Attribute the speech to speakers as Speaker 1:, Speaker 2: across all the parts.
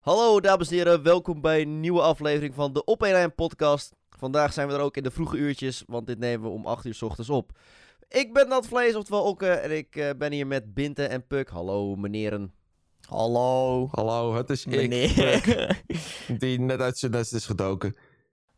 Speaker 1: Hallo dames en heren, welkom bij een nieuwe aflevering van de Op 1 Lijn podcast. Vandaag zijn we er ook in de vroege uurtjes, want dit nemen we om 8 uur s ochtends op. Ik ben Nat Vlees, oftewel Okke, en ik eh, ben hier met Binte en Puk. Hallo meneren.
Speaker 2: Hallo.
Speaker 3: Hallo, het is ik,
Speaker 2: Meneer.
Speaker 3: die net uit zijn nest is gedoken.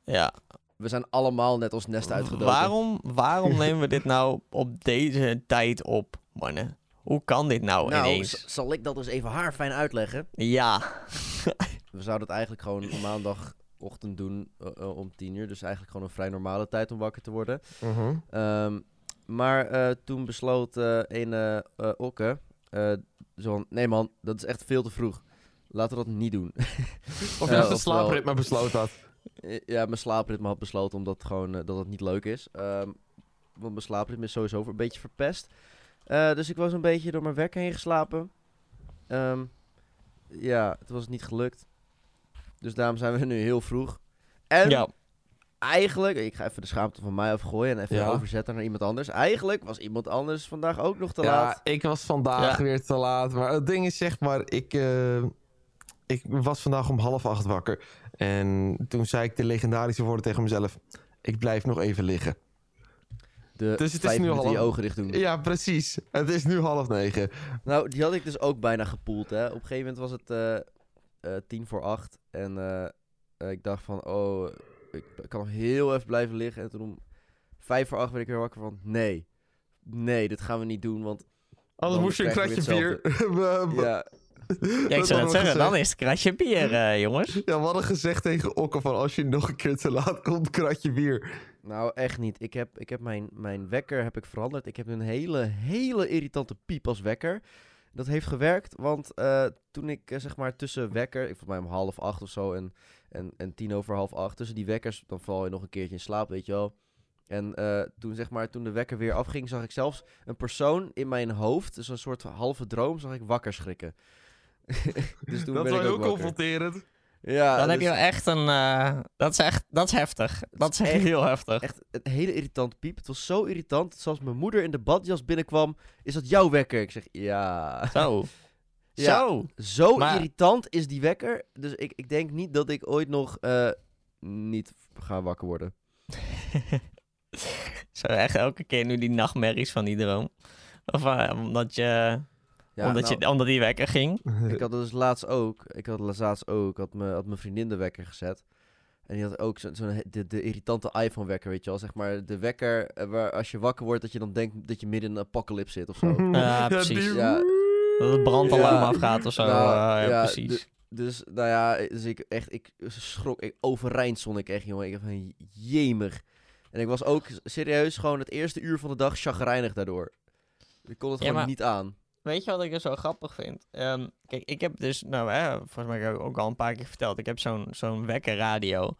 Speaker 2: ja.
Speaker 1: We zijn allemaal net ons nest uitgedoken.
Speaker 2: Waarom, waarom nemen we dit nou op deze tijd op, mannen? Hoe kan dit nou,
Speaker 1: Nou,
Speaker 2: ineens?
Speaker 1: zal ik dat dus even haar fijn uitleggen?
Speaker 2: Ja.
Speaker 1: We zouden het eigenlijk gewoon op maandagochtend doen eh, eh, om 10 uur. Dus eigenlijk gewoon een vrij normale tijd om wakker te worden.
Speaker 3: Mhm.
Speaker 1: Ehm, maar eh, toen besloot eh een Okke, eh, zo van, nee man, dat is echt veel te vroeg. Laten we dat niet doen.
Speaker 3: Of je uh,
Speaker 1: oftewel-
Speaker 3: slaapritme besloten had.
Speaker 1: Ja, mijn slaapritme had besloten omdat gewoon, eh, dat het niet leuk is. Ehm, want mijn slaapritme is sowieso een beetje verpest. Eh, dus ik was een beetje door mijn werk heen geslapen. Ehm, ja, het was niet gelukt. Dus daarom zijn we nu heel vroeg. En
Speaker 2: ja.
Speaker 1: eigenlijk, ik ga even de schaamte van mij afgooien en even
Speaker 3: Ja.
Speaker 1: overzetten naar iemand anders. Eigenlijk was iemand anders vandaag ook nog te
Speaker 3: Ja,
Speaker 1: laat.
Speaker 3: ik was vandaag
Speaker 2: Ja.
Speaker 3: weer te laat. Maar het ding is, zeg maar, ik, eh, ik was vandaag om half acht wakker. En toen zei ik de legendarische woorden tegen mezelf. Ik blijf nog even liggen.
Speaker 1: De
Speaker 3: Dus het is nu al-
Speaker 1: je ogen dicht doen.
Speaker 3: Ja, precies. Het is nu half negen.
Speaker 1: Nou, die had ik dus ook bijna gepoeld, hè. Op een gegeven moment was het eh, eh, tien voor acht. En eh, ik dacht van, oh, ik, kan nog heel even blijven liggen. En toen om vijf voor acht werd ik weer wakker van, nee. Nee, dit gaan we niet doen, want...
Speaker 3: Anders moest je een kratje bier.
Speaker 1: Ja,
Speaker 2: ja, ik zou net zeggen, dan is het kratje bier, eh, jongens.
Speaker 3: Ja, we hadden gezegd tegen Okke van als je nog een keer te laat komt, kratje bier.
Speaker 1: nou echt niet. Ik heb, ik heb mijn, mijn wekker heb ik veranderd. Ik heb een hele, hele irritante piep als wekker. Dat heeft gewerkt, want eh, toen ik eh, zeg maar tussen wekker, ik volgens mij om half acht of zo en, en, en tien over half acht, tussen die wekkers, dan val je nog een keertje in slaap, weet je wel. En eh, toen zeg maar, toen de wekker weer afging, zag ik zelfs een persoon in mijn hoofd, dus een soort halve droom, zag ik wakker schrikken. dus toen
Speaker 3: Dat
Speaker 1: ben ik ook
Speaker 3: heel confronterend.
Speaker 1: Ja,
Speaker 2: Dan heb je
Speaker 1: dus
Speaker 2: wel echt een... eh, dat is echt... Dat is heftig. Dat is echt
Speaker 1: echt-
Speaker 2: heel heftig.
Speaker 1: echt een hele irritante piep. Het was zo irritant, zelfs mijn moeder in de badjas binnenkwam. Is dat jouw wekker? Ik zeg, ja.
Speaker 2: Zo.
Speaker 1: Ja.
Speaker 2: Zo.
Speaker 1: Zo
Speaker 2: Maar-
Speaker 1: irritant is die wekker. Dus ik, ik denk niet dat ik ooit nog eh, niet ga wakker worden.
Speaker 2: Zo echt elke keer nu die nachtmerries van die droom. Of eh, omdat je...
Speaker 1: Ja,
Speaker 2: omdat,
Speaker 1: nou,
Speaker 2: je omdat die wekker ging.
Speaker 1: Ik had dus laatst ook. Ik had laatst ook. Had, me, had mijn vriendin de wekker gezet. En die had ook zo'n zo de, de irritante iPhone wekker, weet je wel. Zeg maar de wekker eh, waar als je wakker wordt dat je dan denkt dat je midden in een apocalypse zit of zo.
Speaker 2: Ja, precies.
Speaker 1: Ja.
Speaker 2: Dat het brandalarm
Speaker 1: Ja.
Speaker 2: afgaat of zo.
Speaker 1: Nou,
Speaker 2: eh, ja,
Speaker 1: ja,
Speaker 2: precies.
Speaker 1: Dus, nou ja, dus ik echt, ik schrok, ik overeind stond ik echt, jongen. Ik dacht van, jemig. En ik was ook serieus gewoon het eerste uur van de dag chagrijnig daardoor. Ik kon het
Speaker 2: Ja,
Speaker 1: gewoon
Speaker 2: maar-
Speaker 1: niet aan.
Speaker 2: Weet je wat ik er zo grappig vind? Ehm, kijk, ik heb dus, nou hè, volgens mij heb ik ook al een paar keer verteld. Ik heb zo'n zo'n wekkerradio.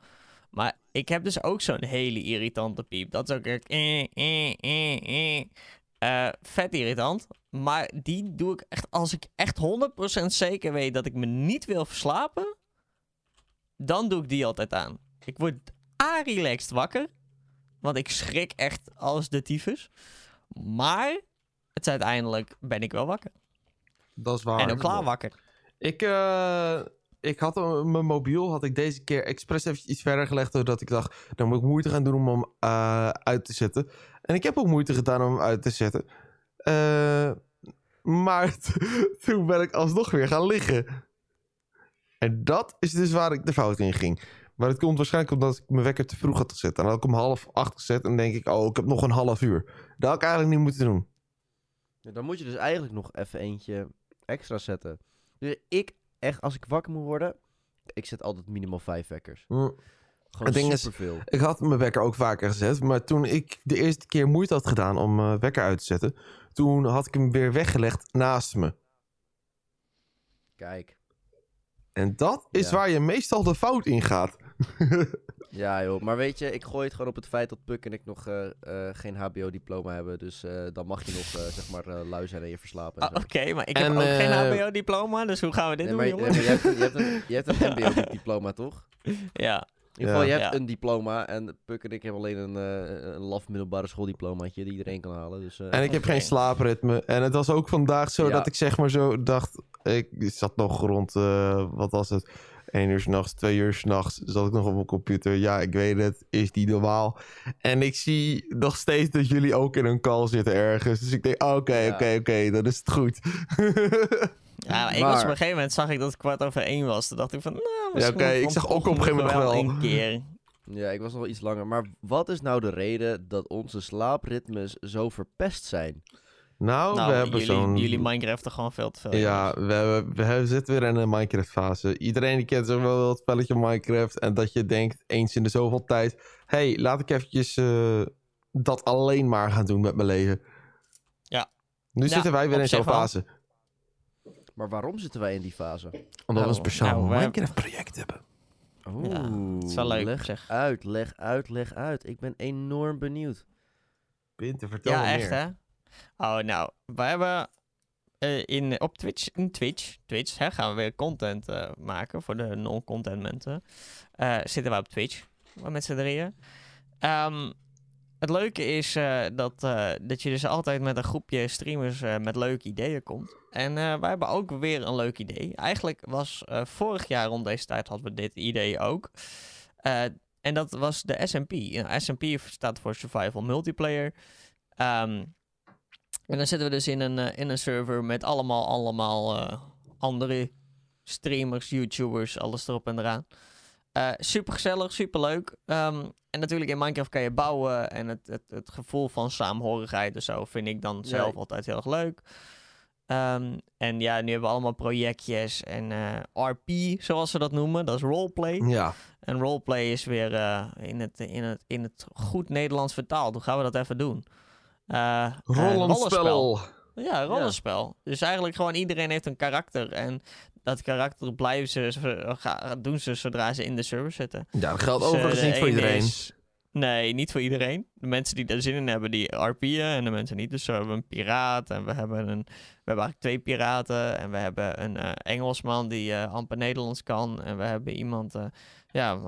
Speaker 2: Maar ik heb dus ook zo'n hele irritante piep. Dat is ook echt... Eh, eh, eh, eh. Vet irritant. Maar die doe ik echt als ik echt 100% zeker weet dat ik me niet wil verslapen. Dan doe ik die altijd aan. Ik word a-relaxed wakker. Want ik schrik echt als de tyfus. Maar het uiteindelijk ben ik wel wakker.
Speaker 3: Dat is waar.
Speaker 2: en ook klaar wakker.
Speaker 3: Ik, eh, ik had eh, mijn mobiel had ik deze keer expres even iets verder gelegd. Doordat ik dacht, dan moet ik moeite gaan doen om hem eh, uit te zetten. En ik heb ook moeite gedaan om hem uit te zetten. Maar toen ben ik alsnog weer gaan liggen. En dat is dus waar ik de fout in ging. Maar het komt waarschijnlijk omdat ik mijn wekker te vroeg had gezet. En dan had ik om half acht gezet. En denk ik, oh, ik heb nog een half uur. Dat had ik eigenlijk niet moeten doen.
Speaker 1: Dan moet je dus eigenlijk nog even eentje extra zetten. Dus ik, echt, als ik wakker moet worden, ik zet altijd minimaal vijf wekkers.
Speaker 3: Hm.
Speaker 1: Gewoon
Speaker 3: Het ding is-
Speaker 1: superveel.
Speaker 3: Ik had mijn wekker ook vaker gezet. Maar toen ik de eerste keer moeite had gedaan om mijn wekker uit te zetten. Toen had ik hem weer weggelegd naast me.
Speaker 1: Kijk.
Speaker 3: En dat is
Speaker 1: Ja.
Speaker 3: waar je meestal de fout in gaat.
Speaker 1: Ja joh, maar weet je, ik gooi het gewoon op het feit dat Puk en ik nog eh, eh, geen HBO-diploma hebben. Dus eh, dan mag je nog, eh, zeg maar, eh, lui zijn en je verslapen. En
Speaker 2: Ah. Oké, maar ik
Speaker 3: En,
Speaker 2: heb ook geen HBO-diploma, dus hoe gaan we dit
Speaker 1: Nee,
Speaker 2: doen,
Speaker 1: maar,
Speaker 2: jongen?
Speaker 1: nee, maar je hebt, een- je hebt een, je hebt een MBO-diploma, toch?
Speaker 2: Ja,
Speaker 1: In ieder geval, je hebt
Speaker 2: Ja.
Speaker 1: een diploma en Puk en ik hebben alleen een, eh, een laf middelbare schooldiplomaatje die iedereen kan halen. Dus, eh,
Speaker 3: En ik heb geen slaapritme. En het was ook vandaag zo
Speaker 1: Ja.
Speaker 3: dat ik zeg maar zo dacht... Ik zat nog rond, eh, wat was het? 1 uur s'nachts, 2 uur s'nachts. Zat ik nog op mijn computer. Ja, ik weet het. Is die normaal? En ik zie nog steeds dat jullie ook in een call zitten ergens. Dus ik denk, oké,
Speaker 1: Ja.
Speaker 3: oké, oké. Dan is het goed.
Speaker 2: Ja, ik
Speaker 1: Maar-
Speaker 2: was op een gegeven moment zag ik dat het kwart over één was. Toen dacht ik van, nou, misschien
Speaker 3: oké, ik
Speaker 2: komt
Speaker 3: zag
Speaker 2: het
Speaker 3: ook op een gegeven moment wel.
Speaker 2: een keer.
Speaker 1: Ja, ik was nog wel iets langer. Maar wat is nou de reden dat onze slaapritmes zo verpest zijn?
Speaker 3: Nou,
Speaker 2: nou,
Speaker 3: we hebben
Speaker 2: jullie,
Speaker 3: zo'n...
Speaker 2: jullie Minecraft er gewoon veel te veel.
Speaker 3: Ja, we, hebben, we hebben- zitten weer in een Minecraft-fase. Iedereen die kent zo wel het spelletje Minecraft. En dat je denkt, eens in de zoveel tijd... hey, laat ik eventjes eh, dat alleen maar gaan doen met mijn leven.
Speaker 2: Ja.
Speaker 3: Nu
Speaker 2: Ja,
Speaker 3: zitten wij weer in zo'n
Speaker 2: wel.
Speaker 3: fase.
Speaker 1: Maar waarom zitten wij in die fase?
Speaker 3: Omdat we
Speaker 2: Nou,
Speaker 3: een speciaal
Speaker 2: nou,
Speaker 3: Minecraft-project hebben.
Speaker 1: Oeh,
Speaker 2: Ja, het is wel leuk,
Speaker 1: Leg
Speaker 2: zeg.
Speaker 1: uit, leg uit, leg uit. Ik ben enorm benieuwd.
Speaker 3: Winter, vertel
Speaker 2: Ja,
Speaker 3: me
Speaker 2: echt
Speaker 3: meer.
Speaker 2: hè? Oh, nou, we hebben eh, in, op Twitch, in Twitch, Twitch hè, gaan we weer content eh, maken voor de non-content mensen. Eh, zitten we op Twitch, met z'n drieën. Ehm, het leuke is dat, dat je dus altijd met een groepje streamers met leuke ideeën komt. En wij hebben ook weer een leuk idee. Eigenlijk was vorig jaar rond deze tijd hadden we dit idee ook. En dat was de SMP. Nou, SMP staat voor Survival Multiplayer. Ehm, en dan zitten we dus in een, eh, in een server met allemaal, allemaal eh, andere streamers, YouTubers, alles erop en eraan. super gezellig, super leuk. en natuurlijk in Minecraft kan je bouwen en het, het, het gevoel van saamhorigheid en zo vind ik dan zelf altijd heel erg leuk. Ehm, en ja, nu hebben we allemaal projectjes en eh, RP, zoals ze dat noemen. Dat is roleplay.
Speaker 3: Ja,
Speaker 2: En roleplay is weer eh, in, het, in, het, in het goed Nederlands vertaald. Hoe gaan we dat even doen? Eh,
Speaker 3: rollenspel.
Speaker 2: Ja, rollenspel. Dus eigenlijk gewoon iedereen heeft een karakter. En dat karakter blijven ze, doen ze zodra ze in de server zitten.
Speaker 3: Ja, dat geldt
Speaker 2: Dus, eh,
Speaker 3: overigens niet voor iedereen.
Speaker 2: is- nee, niet voor iedereen. De mensen die daar zin in hebben, die RP'en en de mensen niet. Dus we hebben een piraat en we hebben, een, we hebben eigenlijk twee piraten. En we hebben een Engelsman die eh, amper Nederlands kan. En we hebben iemand, ja,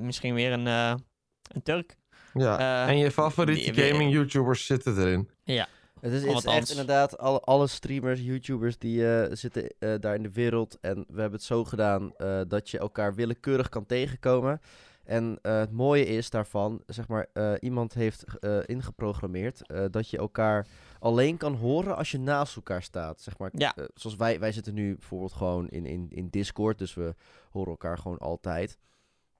Speaker 2: misschien weer een, een Turk.
Speaker 3: Ja.
Speaker 2: eh,
Speaker 3: en je favoriete gaming-YouTubers zitten erin.
Speaker 1: Het is, het is echt inderdaad, alle, alle streamers, YouTubers die eh, zitten eh, daar in de wereld. En we hebben het zo gedaan eh, dat je elkaar willekeurig kan tegenkomen. En eh, het mooie is daarvan, zeg maar, eh, iemand heeft eh, ingeprogrammeerd eh, dat je elkaar alleen kan horen als je naast elkaar staat. Zeg maar,
Speaker 2: Ja.
Speaker 1: zoals wij, wij zitten nu bijvoorbeeld gewoon in, in, in Discord, dus we horen elkaar gewoon altijd.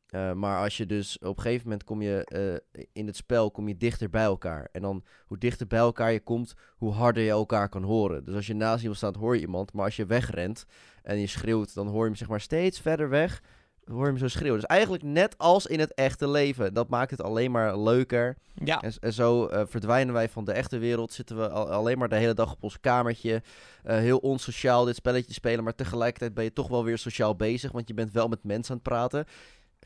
Speaker 1: Eh, maar als je dus op een gegeven moment kom je eh, in het spel kom je dichter bij elkaar. En dan hoe dichter bij elkaar je komt, hoe harder je elkaar kan horen. Dus als je naast iemand staat, hoor je iemand. Maar als je wegrent en je schreeuwt, dan hoor je hem zeg maar steeds verder weg. Hoor je hem zo schreeuwen. Dus eigenlijk net als in het echte leven. Dat maakt het alleen maar leuker.
Speaker 2: Ja,
Speaker 1: En, en zo eh, verdwijnen wij van de echte wereld. Zitten we al- alleen maar de hele dag op ons kamertje. heel onsociaal dit spelletje spelen. Maar tegelijkertijd ben je toch wel weer sociaal bezig. Want je bent wel met mensen aan het praten.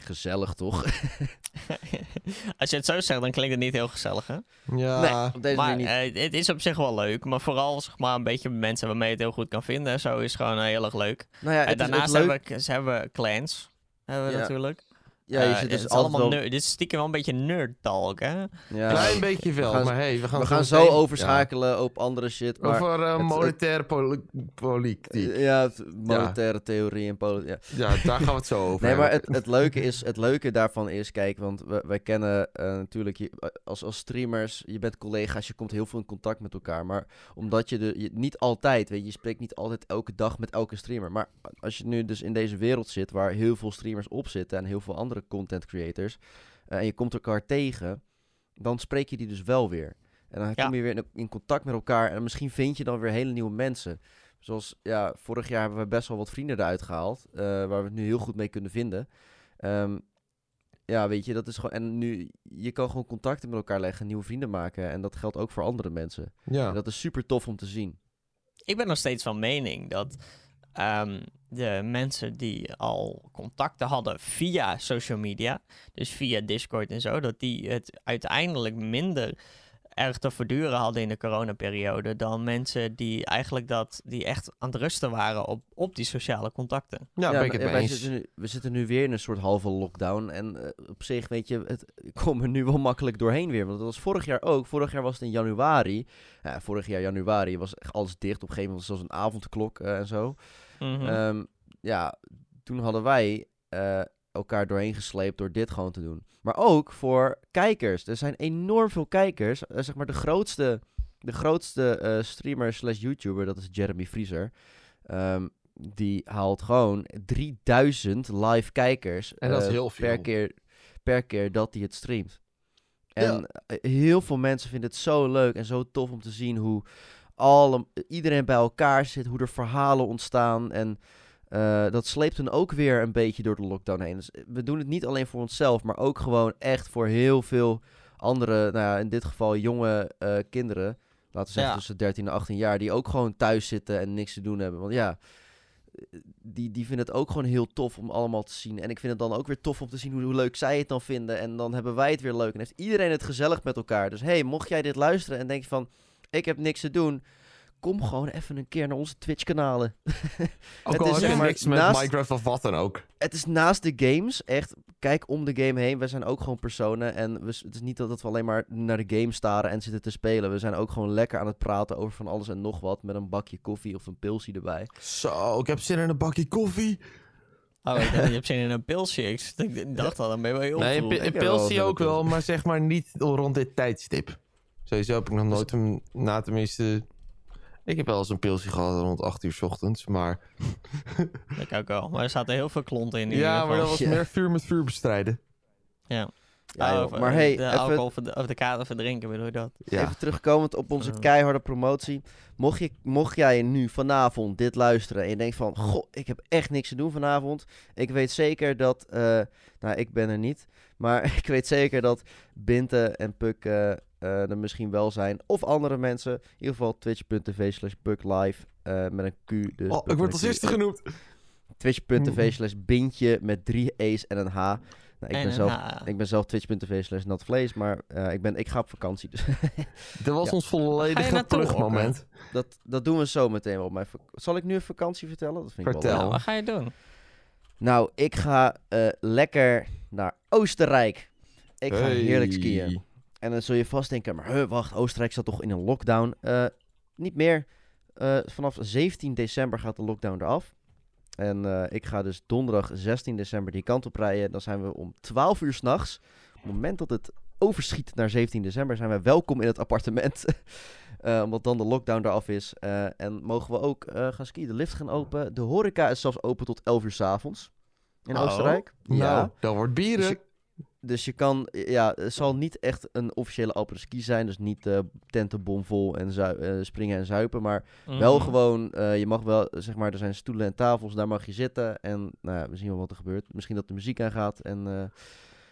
Speaker 1: Gezellig toch?
Speaker 2: als je het zo zegt, dan klinkt het niet heel gezellig, hè?
Speaker 3: Ja,
Speaker 1: nee, op deze
Speaker 2: maar
Speaker 1: manier niet.
Speaker 2: eh, het is op zich wel leuk. Maar vooral zeg maar, een beetje mensen waarmee je het heel goed kan vinden. En zo is gewoon heel erg leuk.
Speaker 1: nou ja,
Speaker 2: en
Speaker 1: het is-
Speaker 2: daarnaast hebben, we, ze hebben clans. Hebben we
Speaker 1: Ja.
Speaker 2: natuurlijk.
Speaker 1: Ja, je
Speaker 2: Eh,
Speaker 1: zit
Speaker 2: het
Speaker 1: dus
Speaker 2: is
Speaker 1: altijd
Speaker 2: allemaal
Speaker 1: wel...
Speaker 2: nerd. Dit is stiekem wel een beetje nerd talk, hè?
Speaker 1: Ja,
Speaker 3: klein beetje wel.
Speaker 1: we gaan-
Speaker 3: maar hey, we gaan,
Speaker 1: we gaan zo
Speaker 3: meteen-
Speaker 1: overschakelen op andere shit. Maar,
Speaker 3: Over eh, monetaire poli- politiek.
Speaker 1: ja, monetaire theorie en politiek. Ja.
Speaker 3: Ja, daar gaan we het zo over
Speaker 1: Nee, maar het, het, leuke is, het leuke daarvan is, kijk, want we, wij kennen eh, natuurlijk je, als, als streamers, je bent collega's, je komt heel veel in contact met elkaar. Maar omdat je, de, je niet altijd, weet je, je spreekt niet altijd elke dag met elke streamer. Maar als je nu dus in deze wereld zit waar heel veel streamers op zitten en heel veel andere content creators, eh, en je komt elkaar tegen, dan spreek je die dus wel weer. En dan
Speaker 2: Ja.
Speaker 1: kom je weer in, in contact met elkaar en misschien vind je dan weer hele nieuwe mensen. Zoals, ja, vorig jaar hebben we best wel wat vrienden eruit gehaald. eh, waar we het nu heel goed mee kunnen vinden. Ehm, ja, weet je, dat is gewoon. En nu, je kan gewoon contacten met elkaar leggen, nieuwe vrienden maken. En dat geldt ook voor andere mensen.
Speaker 3: Ja.
Speaker 1: En dat is super tof om te zien.
Speaker 2: Ik ben nog steeds van mening dat ehm, de mensen die al contacten hadden via social media, dus via Discord en zo, dat die het uiteindelijk minder erg te verduren hadden in de coronaperiode dan mensen die eigenlijk dat, die echt aan het rusten waren op, op die sociale contacten.
Speaker 3: Ja, ben ik het mee eens.
Speaker 1: Zitten nu, we zitten nu weer in een soort halve lockdown. En eh, op zich, weet je, het, ik kom er nu wel makkelijk doorheen weer. Want dat was vorig jaar ook. Vorig jaar was het in januari. Ja, vorig jaar januari was echt alles dicht. Op een gegeven moment was het zelfs een avondklok eh, en zo.
Speaker 2: Mhm.
Speaker 1: Ehm, ja, toen hadden wij eh, elkaar doorheen gesleept door dit gewoon te doen. Maar ook voor kijkers. Er zijn enorm veel kijkers. Eh, zeg maar de grootste, de grootste eh, streamer slash YouTuber, dat is Jeremy Vriezer. Ehm, die haalt gewoon 3000 live kijkers
Speaker 3: En dat is heel veel.
Speaker 1: per keer, per keer dat hij het streamt. En heel veel mensen vinden het zo leuk en zo tof om te zien hoe alle, iedereen bij elkaar zit, hoe er verhalen ontstaan. En eh, dat sleept hun ook weer een beetje door de lockdown heen. Dus we doen het niet alleen voor onszelf, maar ook gewoon echt voor heel veel andere, nou ja, in dit geval jonge eh, kinderen. Laten we zeggen
Speaker 2: Ja.
Speaker 1: tussen 13 en 18 jaar, die ook gewoon thuis zitten en niks te doen hebben. Want ja, eh, die, die vinden het ook gewoon heel tof om allemaal te zien. En ik vind het dan ook weer tof om te zien hoe, hoe leuk zij het dan vinden. En dan hebben wij het weer leuk. En heeft iedereen het gezellig met elkaar. Dus hey, mocht jij dit luisteren en denk je van, ik heb niks te doen. Kom gewoon even een keer naar onze Twitch-kanalen.
Speaker 3: Ook al
Speaker 1: is
Speaker 3: je
Speaker 1: maar
Speaker 3: niks met
Speaker 1: naast-
Speaker 3: Minecraft of wat dan ook.
Speaker 1: Het is naast de games, echt, kijk om de game heen. We zijn ook gewoon personen. En we, het is niet dat we alleen maar naar de game staren en zitten te spelen. We zijn ook gewoon lekker aan het praten over van alles en nog wat. Met een bakje koffie of een pilsie erbij.
Speaker 3: Zo, ik heb zin in een bakje koffie.
Speaker 2: Oh, ik dacht, je hebt zin in een pilsje. Ik dacht al, dan ben je wel heel
Speaker 3: Nee, een
Speaker 1: Ik heb wel
Speaker 3: pilsie
Speaker 1: zin in
Speaker 3: ook wel, maar zeg maar niet rond dit tijdstip. Sowieso heb ik nog nooit een, na tenminste... Ik heb wel eens een pilsje gehad rond 8 uur 's ochtends, maar...
Speaker 2: Ik ook wel. Maar er zaten heel veel klonten in. in
Speaker 3: Ja, maar dat was
Speaker 1: Ja.
Speaker 3: meer vuur met vuur bestrijden.
Speaker 2: Ja.
Speaker 1: Ja, joh.
Speaker 2: of,
Speaker 1: maar hey,
Speaker 2: de
Speaker 1: even-
Speaker 2: alcohol of de kater verdrinken, bedoel je dat?
Speaker 3: Ja.
Speaker 1: Even terugkomend op onze keiharde promotie. Mocht, je, mocht jij nu vanavond dit luisteren en je denkt van... Goh, ik heb echt niks te doen vanavond. Ik weet zeker dat... eh, nou, ik ben er niet. Maar ik weet zeker dat Binte en Puk eh, eh, er misschien wel zijn. Of andere mensen. In ieder geval twitch.tv slash Live met een Q. Dus
Speaker 3: Oh, ik word als eerste genoemd.
Speaker 1: Twitch.tv slash Bintje met drie E's en een H. Nou, ik,
Speaker 2: En
Speaker 1: ben zelf, ik ben zelf twitch.tv slash natvlees, maar eh, ik, ben, ik ga op vakantie. Dus
Speaker 3: Dit was
Speaker 1: Ja.
Speaker 3: ons volledige
Speaker 2: naartoe,
Speaker 3: plugmoment.
Speaker 1: Dat, dat doen we zo meteen op mijn Zal ik nu een vakantie vertellen? Dat vind ik wel
Speaker 3: Vertel.
Speaker 1: leuk.
Speaker 2: Nou, wat ga je doen?
Speaker 1: Nou, ik ga eh, lekker naar Oostenrijk. Ik ga heerlijk skiën. En dan zul je vast denken, maar huh, wacht, Oostenrijk zat toch in een lockdown? Eh, niet meer. Eh, vanaf 17 december gaat de lockdown eraf. En eh, ik ga dus donderdag 16 december die kant op rijden. Dan zijn we om 12 uur s'nachts. Op het moment dat het overschiet naar 17 december, zijn we welkom in het appartement. Eh, omdat dan de lockdown eraf is. Eh, en mogen we ook eh, gaan skiën. De lift gaan open. De horeca is zelfs open tot 11 uur s'avonds. In
Speaker 2: Oh.
Speaker 1: Oostenrijk.
Speaker 3: Nou, dat wordt
Speaker 1: Dus
Speaker 3: bieren.
Speaker 1: Dus je kan, ja, het zal niet echt een officiële apres ski zijn. Dus niet eh tenten bomvol en eh, springen en zuipen. Maar wel
Speaker 2: Mhm.
Speaker 1: gewoon, eh, je mag wel, zeg maar, er zijn stoelen en tafels, daar mag je zitten. En nou ja, we zien wel wat er gebeurt. Misschien dat de muziek aangaat. En eh,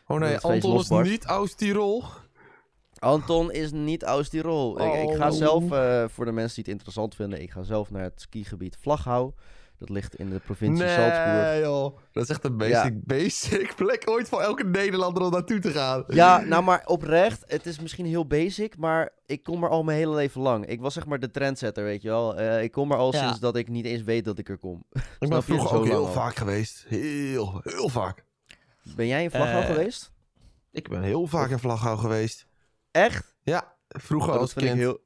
Speaker 3: Oh nee, Anton is niet Oost-Tirol.
Speaker 1: Anton is niet Oost-Tirol. Ik, ik ga
Speaker 3: Oh.
Speaker 1: zelf, eh, voor de mensen die het interessant vinden, ik ga zelf naar het skigebied Vlaghouw. Dat ligt in de provincie Salzburg.
Speaker 3: Nee joh, dat is echt een basic, basic plek ooit voor elke Nederlander om naartoe te gaan.
Speaker 1: Ja, nou maar oprecht, het is misschien heel basic, maar ik kom er al mijn hele leven lang. Ik was zeg maar de trendsetter, weet je wel. Eh, ik kom er al
Speaker 2: Ja.
Speaker 1: sinds dat ik niet eens weet dat ik er kom.
Speaker 3: Ik ben vroeger
Speaker 1: Zo
Speaker 3: ook heel
Speaker 1: al.
Speaker 3: vaak geweest. Heel, heel vaak.
Speaker 1: Ben jij in Vlaghouw
Speaker 2: Eh,
Speaker 1: geweest?
Speaker 3: Ik ben heel vaak in Vlaghouw geweest.
Speaker 1: Echt?
Speaker 3: Ja, vroeger
Speaker 1: Oh,
Speaker 3: als kind.
Speaker 1: heel...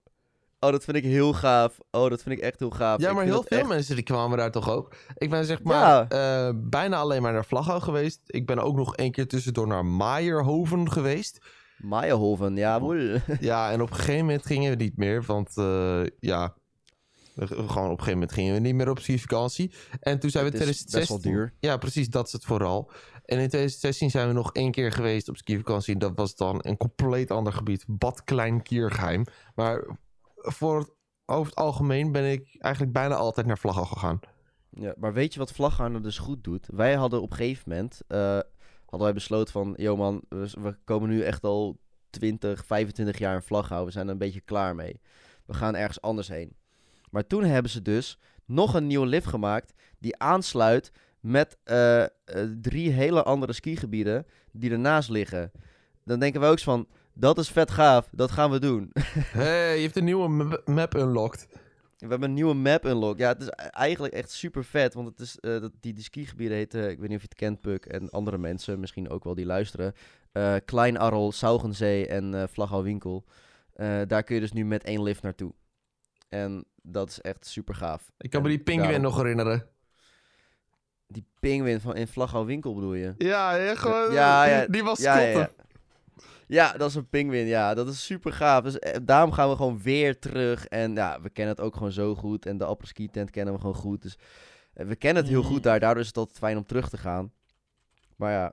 Speaker 1: Oh, dat vind ik heel gaaf. Oh, dat vind ik echt heel gaaf.
Speaker 3: Ja, maar heel veel
Speaker 1: echt-
Speaker 3: mensen die kwamen daar toch ook. Ik ben zeg maar
Speaker 1: Ja.
Speaker 3: eh, bijna alleen maar naar Vlaghouw geweest. Ik ben ook nog één keer tussendoor naar Maaierhoven geweest.
Speaker 1: Maaienhoven, ja, moe.
Speaker 3: Ja, en op een gegeven moment gingen we niet meer. Want eh, ja, gewoon op een gegeven moment gingen we niet meer op skivakantie. En toen zijn we in
Speaker 1: Het is best
Speaker 3: 2016...
Speaker 1: wel duur.
Speaker 3: Ja, precies, dat is het vooral. En in 2016 zijn we nog één keer geweest op skivakantie. Dat was dan een compleet ander gebied. Bad Klein-Kiergeheim. Maar voor het, over het algemeen ben ik eigenlijk bijna altijd naar Vlaghouw gegaan.
Speaker 1: Ja, maar weet je wat nou dus goed doet? Wij hadden op een gegeven moment, eh, hadden wij besloten van, yo man, we, komen nu echt al 20, 25 jaar in Vlaghouw. We zijn er een beetje klaar mee. We gaan ergens anders heen. Maar toen hebben ze dus nog een nieuwe lift gemaakt die aansluit met eh, eh, drie hele andere skigebieden die ernaast liggen. Dan denken we ook van, Dat is vet gaaf. Dat gaan we doen.
Speaker 3: hey, je hebt een nieuwe ma- map unlocked.
Speaker 1: We hebben een nieuwe map unlock. Ja, het is eigenlijk echt super vet. Want het is, eh, dat, die, die skigebieden heten, ik weet niet of je het kent, Puk, en andere mensen, misschien ook wel die luisteren. eh Klein Arrel, Saugenzee en eh Vlaghouwinkel. Eh, daar kun je dus nu met één lift naartoe. En dat is echt super gaaf.
Speaker 3: Ik kan me die pinguïn
Speaker 1: daarom-
Speaker 3: nog herinneren.
Speaker 1: Die pingwin van in Vlaghouwinkel bedoel je?
Speaker 3: Ja, ja, gewoon,
Speaker 1: Ja, ja,
Speaker 3: die was
Speaker 1: Ja. Ja. Dat is een pinguïn. Ja, dat is super gaaf. Dus eh, daarom gaan we gewoon weer terug. En ja, we kennen het ook gewoon zo goed. En de apres-ski tent kennen we gewoon goed. Dus eh, we kennen het heel
Speaker 2: Mm.
Speaker 1: goed daar. Daardoor is het altijd fijn om terug te gaan. Maar ja,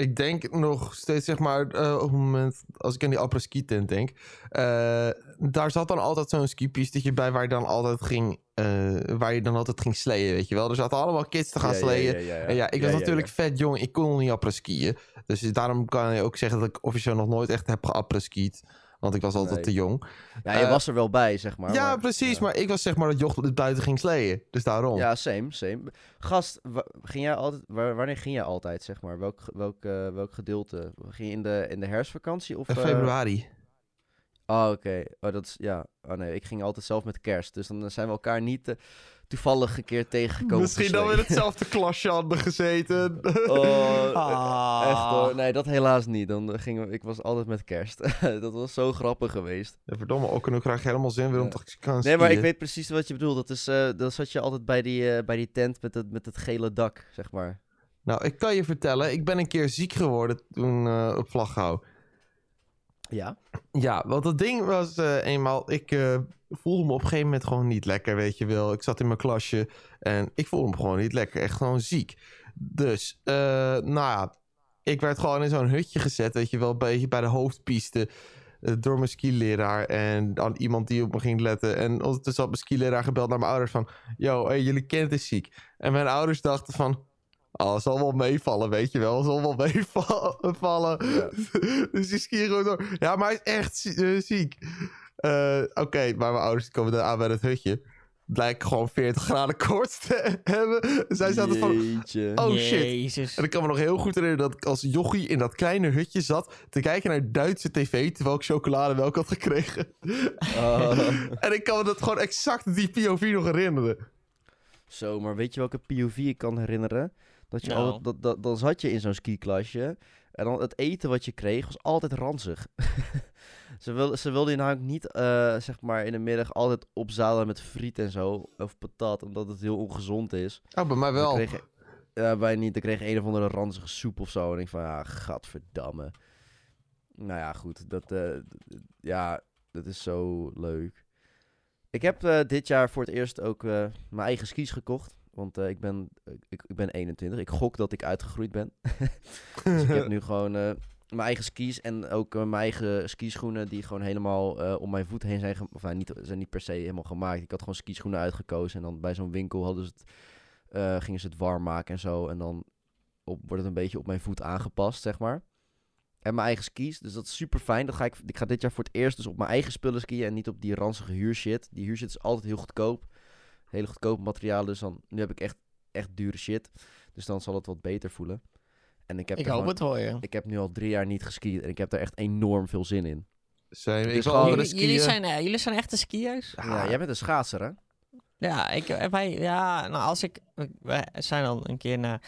Speaker 3: Ik denk nog steeds, zeg maar, eh, op het moment, als ik aan die apres-ski tent denk, eh, daar zat dan altijd zo'n skipistetje bij waar je dan altijd ging, eh, waar je dan altijd ging sleeën, weet je wel. Er zaten allemaal kids te gaan
Speaker 1: ja,
Speaker 3: sleeën.
Speaker 1: ja.
Speaker 3: En ja, ik was natuurlijk vet jong, ik kon nog niet apres-skiën. Dus daarom kan je ook zeggen dat ik officieel nog nooit echt heb geapres-skied. Want ik was altijd
Speaker 1: Nee.
Speaker 3: te jong.
Speaker 1: Ja, je
Speaker 3: eh,
Speaker 1: was er wel bij, zeg maar.
Speaker 3: ja,
Speaker 1: maar-
Speaker 3: precies.
Speaker 1: ja.
Speaker 3: Maar ik was zeg maar dat joch buiten ging sleeën. Dus daarom.
Speaker 1: Ja, same, same. Gast, ging jij altijd, wa- wanneer ging jij altijd, zeg maar? Welk, welk, eh, welk gedeelte? Ging je in de, in de herfstvakantie? Of,
Speaker 3: In
Speaker 1: eh,
Speaker 3: februari.
Speaker 1: Oh, oké. Oh, dat is, ja. Oh nee, ik ging altijd zelf met kerst. Dus dan zijn we elkaar niet toevallig een keer tegengekomen.
Speaker 3: Misschien dat we in hetzelfde klasje hadden gezeten.
Speaker 1: Oh, eh,
Speaker 2: Ah.
Speaker 1: echt hoor. Nee, dat helaas niet. Dan gingen we, ik was altijd met kerst. dat was zo grappig geweest.
Speaker 3: Ja, verdomme, ook en ook krijg je helemaal zin weer om te gaan
Speaker 1: Nee, maar ik weet precies wat je bedoelt. Dat is, eh dan zat je altijd bij die, eh, bij die tent met het, met het gele dak, zeg maar.
Speaker 3: Nou, ik kan je vertellen, ik ben een keer ziek geworden toen eh, op Vlaghouw.
Speaker 1: Ja?
Speaker 3: Ja, want het ding was eh, eenmaal, ik eh, voelde me op een gegeven moment gewoon niet lekker, weet je wel. Ik zat in mijn klasje en ik voelde me gewoon niet lekker, echt gewoon ziek. Dus, eh, nou ja, ik werd gewoon in zo'n hutje gezet, weet je wel, een beetje bij de hoofdpiste. door mijn skileraar en dan iemand die op me ging letten. En ondertussen had mijn skileraar gebeld naar mijn ouders van... Yo, jullie kind is ziek. En mijn ouders dachten van... Oh, het zal wel meevallen, weet je wel. Zal wel meevallen.
Speaker 1: Ja.
Speaker 3: dus die gewoon door. Ja, maar hij is echt eh, ziek. Eh, Oké, maar mijn ouders komen dan aan bij het hutje. Blijkt gewoon 40 graden koorts te hebben. Zij zaten van... Oh shit.
Speaker 2: Jezus.
Speaker 3: En ik kan me nog heel goed herinneren dat ik als jochie in dat kleine hutje zat... te kijken naar Duitse tv, terwijl ik chocolademelk had gekregen.
Speaker 1: Oh.
Speaker 3: en ik kan me dat gewoon exact die POV nog herinneren.
Speaker 1: Zo, maar weet je welke POV ik kan herinneren? Dat je
Speaker 2: Nou.
Speaker 1: altijd, dat, dat, dan zat je in zo'n skiklasje. En dan het eten wat je kreeg was altijd ranzig. ze, wil, ze wilden je namelijk niet, eh, zeg maar, in de middag altijd opzadelen met friet en zo. Of patat, omdat het heel ongezond is.
Speaker 3: Oh, bij mij wel.
Speaker 1: kreeg Ja, wij niet. Dan kreeg je een of andere ranzige soep of zo. En ik van, ja, gadverdamme. Nou ja, goed. Dat, eh, ja, dat is zo leuk. Ik heb eh, dit jaar voor het eerst ook eh, mijn eigen skis gekocht. Want eh, ik, ben, ik, ik ben 21. Ik gok dat ik uitgegroeid ben. dus ik heb nu gewoon mijn eigen skis en ook mijn eigen skischoenen die gewoon helemaal om mijn voet heen zijn, of niet, zijn niet per se helemaal gemaakt. Ik had gewoon skischoenen uitgekozen en dan bij zo'n winkel hadden ze het, gingen ze het warm maken en zo. En dan op, wordt het een beetje op mijn voet aangepast, zeg maar. En mijn eigen skis, dus dat is super fijn. Dat ga ik, ik ga dit jaar voor het eerst dus op mijn eigen spullen skiën en niet op die ranzige huurshit. Die huurshit is altijd heel goedkoop. Hele goedkope materialen, dus dan, nu heb ik echt, echt dure shit. Dus dan zal het wat beter voelen. En ik heb,
Speaker 2: Ik hoop
Speaker 1: gewoon-
Speaker 2: het voor je.
Speaker 1: ik heb nu al drie jaar niet geskiet en ik heb er echt enorm veel zin in.
Speaker 3: Zijn, andere
Speaker 2: Jullie, jullie,
Speaker 3: skiën.
Speaker 2: zijn, eh, jullie zijn echte skiers?
Speaker 1: Ja, jij bent een schaatser, hè?
Speaker 2: Ja, ik, eh, wij, ja, nou als ik, wij zijn al een keer naar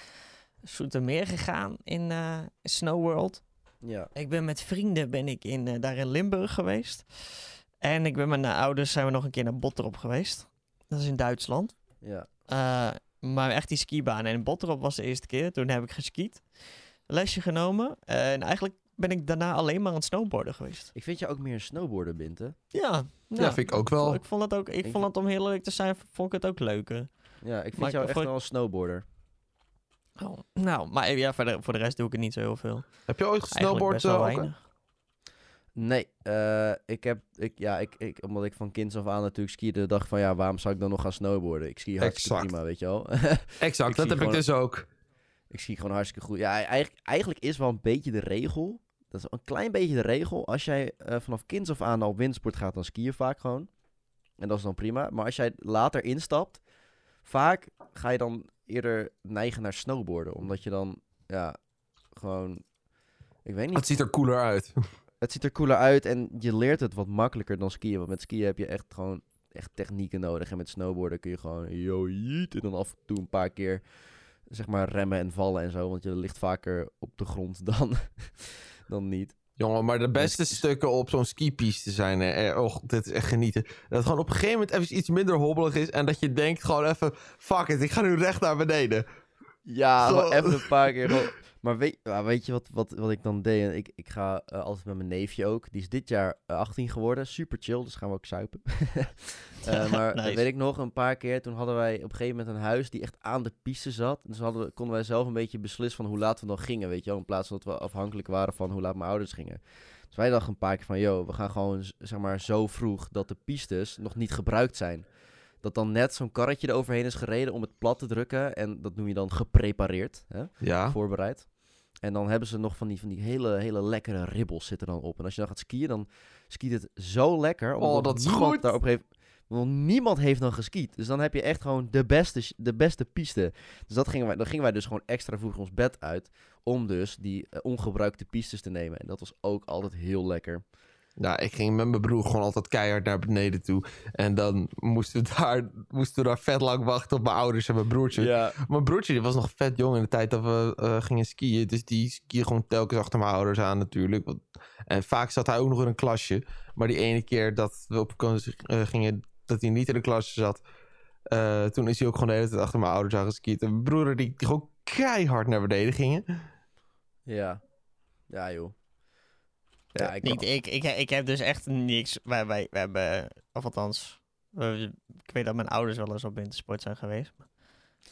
Speaker 2: Soetermeer gegaan in eh Snow World.
Speaker 1: Ja.
Speaker 2: Ik ben met vrienden ben ik in, eh, daar in Limburg geweest. En ik ben met mijn ouders zijn we nog een keer naar Botterop geweest. Dat is in Duitsland.
Speaker 1: Ja.
Speaker 2: Eh, maar echt die skibaan. En Botterop was de eerste keer. Toen heb ik geskiet. Lesje genomen. en eigenlijk ben ik daarna alleen maar aan het snowboarden geweest.
Speaker 1: Ik vind je ook meer een snowboarder, Binte.
Speaker 2: Ja,
Speaker 3: Ja, vind ik ook wel.
Speaker 2: Ik vond het ook, ik
Speaker 1: Ik-
Speaker 2: vond het om heel eerlijk te zijn, vond ik het ook leuker.
Speaker 1: Ja, ik vind
Speaker 2: Maar ik-
Speaker 1: jou echt wel een snowboarder.
Speaker 2: Oh, nou, maar ja, voor de, voor de rest doe ik het niet zo heel veel.
Speaker 3: Heb je ooit gesnowboard? eh, ook, hè?
Speaker 2: weinig.
Speaker 1: Nee, eh, ik heb, ik, ja, ik, ik, omdat ik van kinds af aan natuurlijk skiede, dacht van ja, waarom zou ik dan nog gaan snowboarden? Ik ski hartstikke
Speaker 3: Exact.
Speaker 1: prima, weet je wel.
Speaker 3: Exact, dat heb ik dus ook.
Speaker 1: ik ski gewoon hartstikke goed. Ja, eigenlijk, eigenlijk is wel een beetje de regel. Dat is een klein beetje de regel. Als jij eh, vanaf kinds af aan al op windsport gaat, dan ski je vaak gewoon. En dat is dan prima. Maar als jij later instapt, vaak ga je dan eerder neigen naar snowboarden. Omdat je dan, ja, gewoon, ik weet niet.
Speaker 3: Het ziet er cooler uit.
Speaker 1: het ziet er cooler uit en je leert het wat makkelijker dan skiën. Want met skiën heb je echt gewoon echt technieken nodig. En met snowboarden kun je gewoon yo en dan af en toe een paar keer zeg maar remmen en vallen en zo. Want je ligt vaker op de grond dan, dan niet.
Speaker 3: Jongen, maar de beste stukken op zo'n skipiste zijn... Eh, och, dit is echt genieten. Dat het gewoon op een gegeven moment even iets minder hobbelig is... en dat je denkt gewoon even... Fuck it, ik ga nu recht naar beneden.
Speaker 1: Ja, even een paar keer. Maar weet, weet je wat, wat, wat ik dan deed? Ik, ik ga eh, altijd met mijn neefje ook. Die is dit jaar eh, 18 geworden. Super chill, dus gaan we ook suipen. Eh, maar
Speaker 2: Nice.
Speaker 1: weet ik nog, een paar keer toen hadden wij op een gegeven moment een huis die echt aan de piste zat. Dus hadden we, konden wij zelf een beetje beslissen van hoe laat we dan gingen, weet je wel. In plaats van dat we afhankelijk waren van hoe laat mijn ouders gingen. Dus wij dachten een paar keer van, yo, we gaan gewoon zeg maar zo vroeg dat de pistes nog niet gebruikt zijn. Dat dan net zo'n karretje eroverheen is gereden om het plat te drukken. En dat noem je dan geprepareerd, hè?
Speaker 3: Ja.
Speaker 1: voorbereid. En dan hebben ze nog van die, van die hele, hele lekkere ribbels zitten dan op. En als je dan gaat skiën, dan skiet het zo lekker. omdat
Speaker 3: Oh, dat is
Speaker 1: niemand
Speaker 3: goed.
Speaker 1: Daarop heeft, want niemand heeft dan geskiet. Dus dan heb je echt gewoon de beste, de beste piste. Dus dat gingen wij, dan gingen wij dus gewoon extra vroeg ons bed uit. Om dus die eh, ongebruikte pistes te nemen. En dat was ook altijd heel lekker.
Speaker 3: Ja, ik ging met mijn broer gewoon altijd keihard naar beneden toe. En dan moesten we daar, moesten we daar vet lang wachten op mijn ouders en mijn broertje.
Speaker 1: Ja,
Speaker 3: Mijn broertje die was nog vet jong in de tijd dat we eh, gingen skiën. Dus die skiën gewoon telkens achter mijn ouders aan natuurlijk. Want- En vaak zat hij ook nog in een klasje. Maar die ene keer dat we op vakantie eh, gingen, dat hij niet in de klasje zat... eh, toen is hij ook gewoon de hele tijd achter mijn ouders aan geskiet. En mijn broer die, die gewoon keihard naar beneden gingen.
Speaker 1: ja. Ja, joh. Ja, ik
Speaker 2: Niet, ik, ik, ik heb dus echt niks. Wij, wij, wij hebben, of althans, ik weet dat mijn ouders wel eens op wintersport zijn geweest. Maar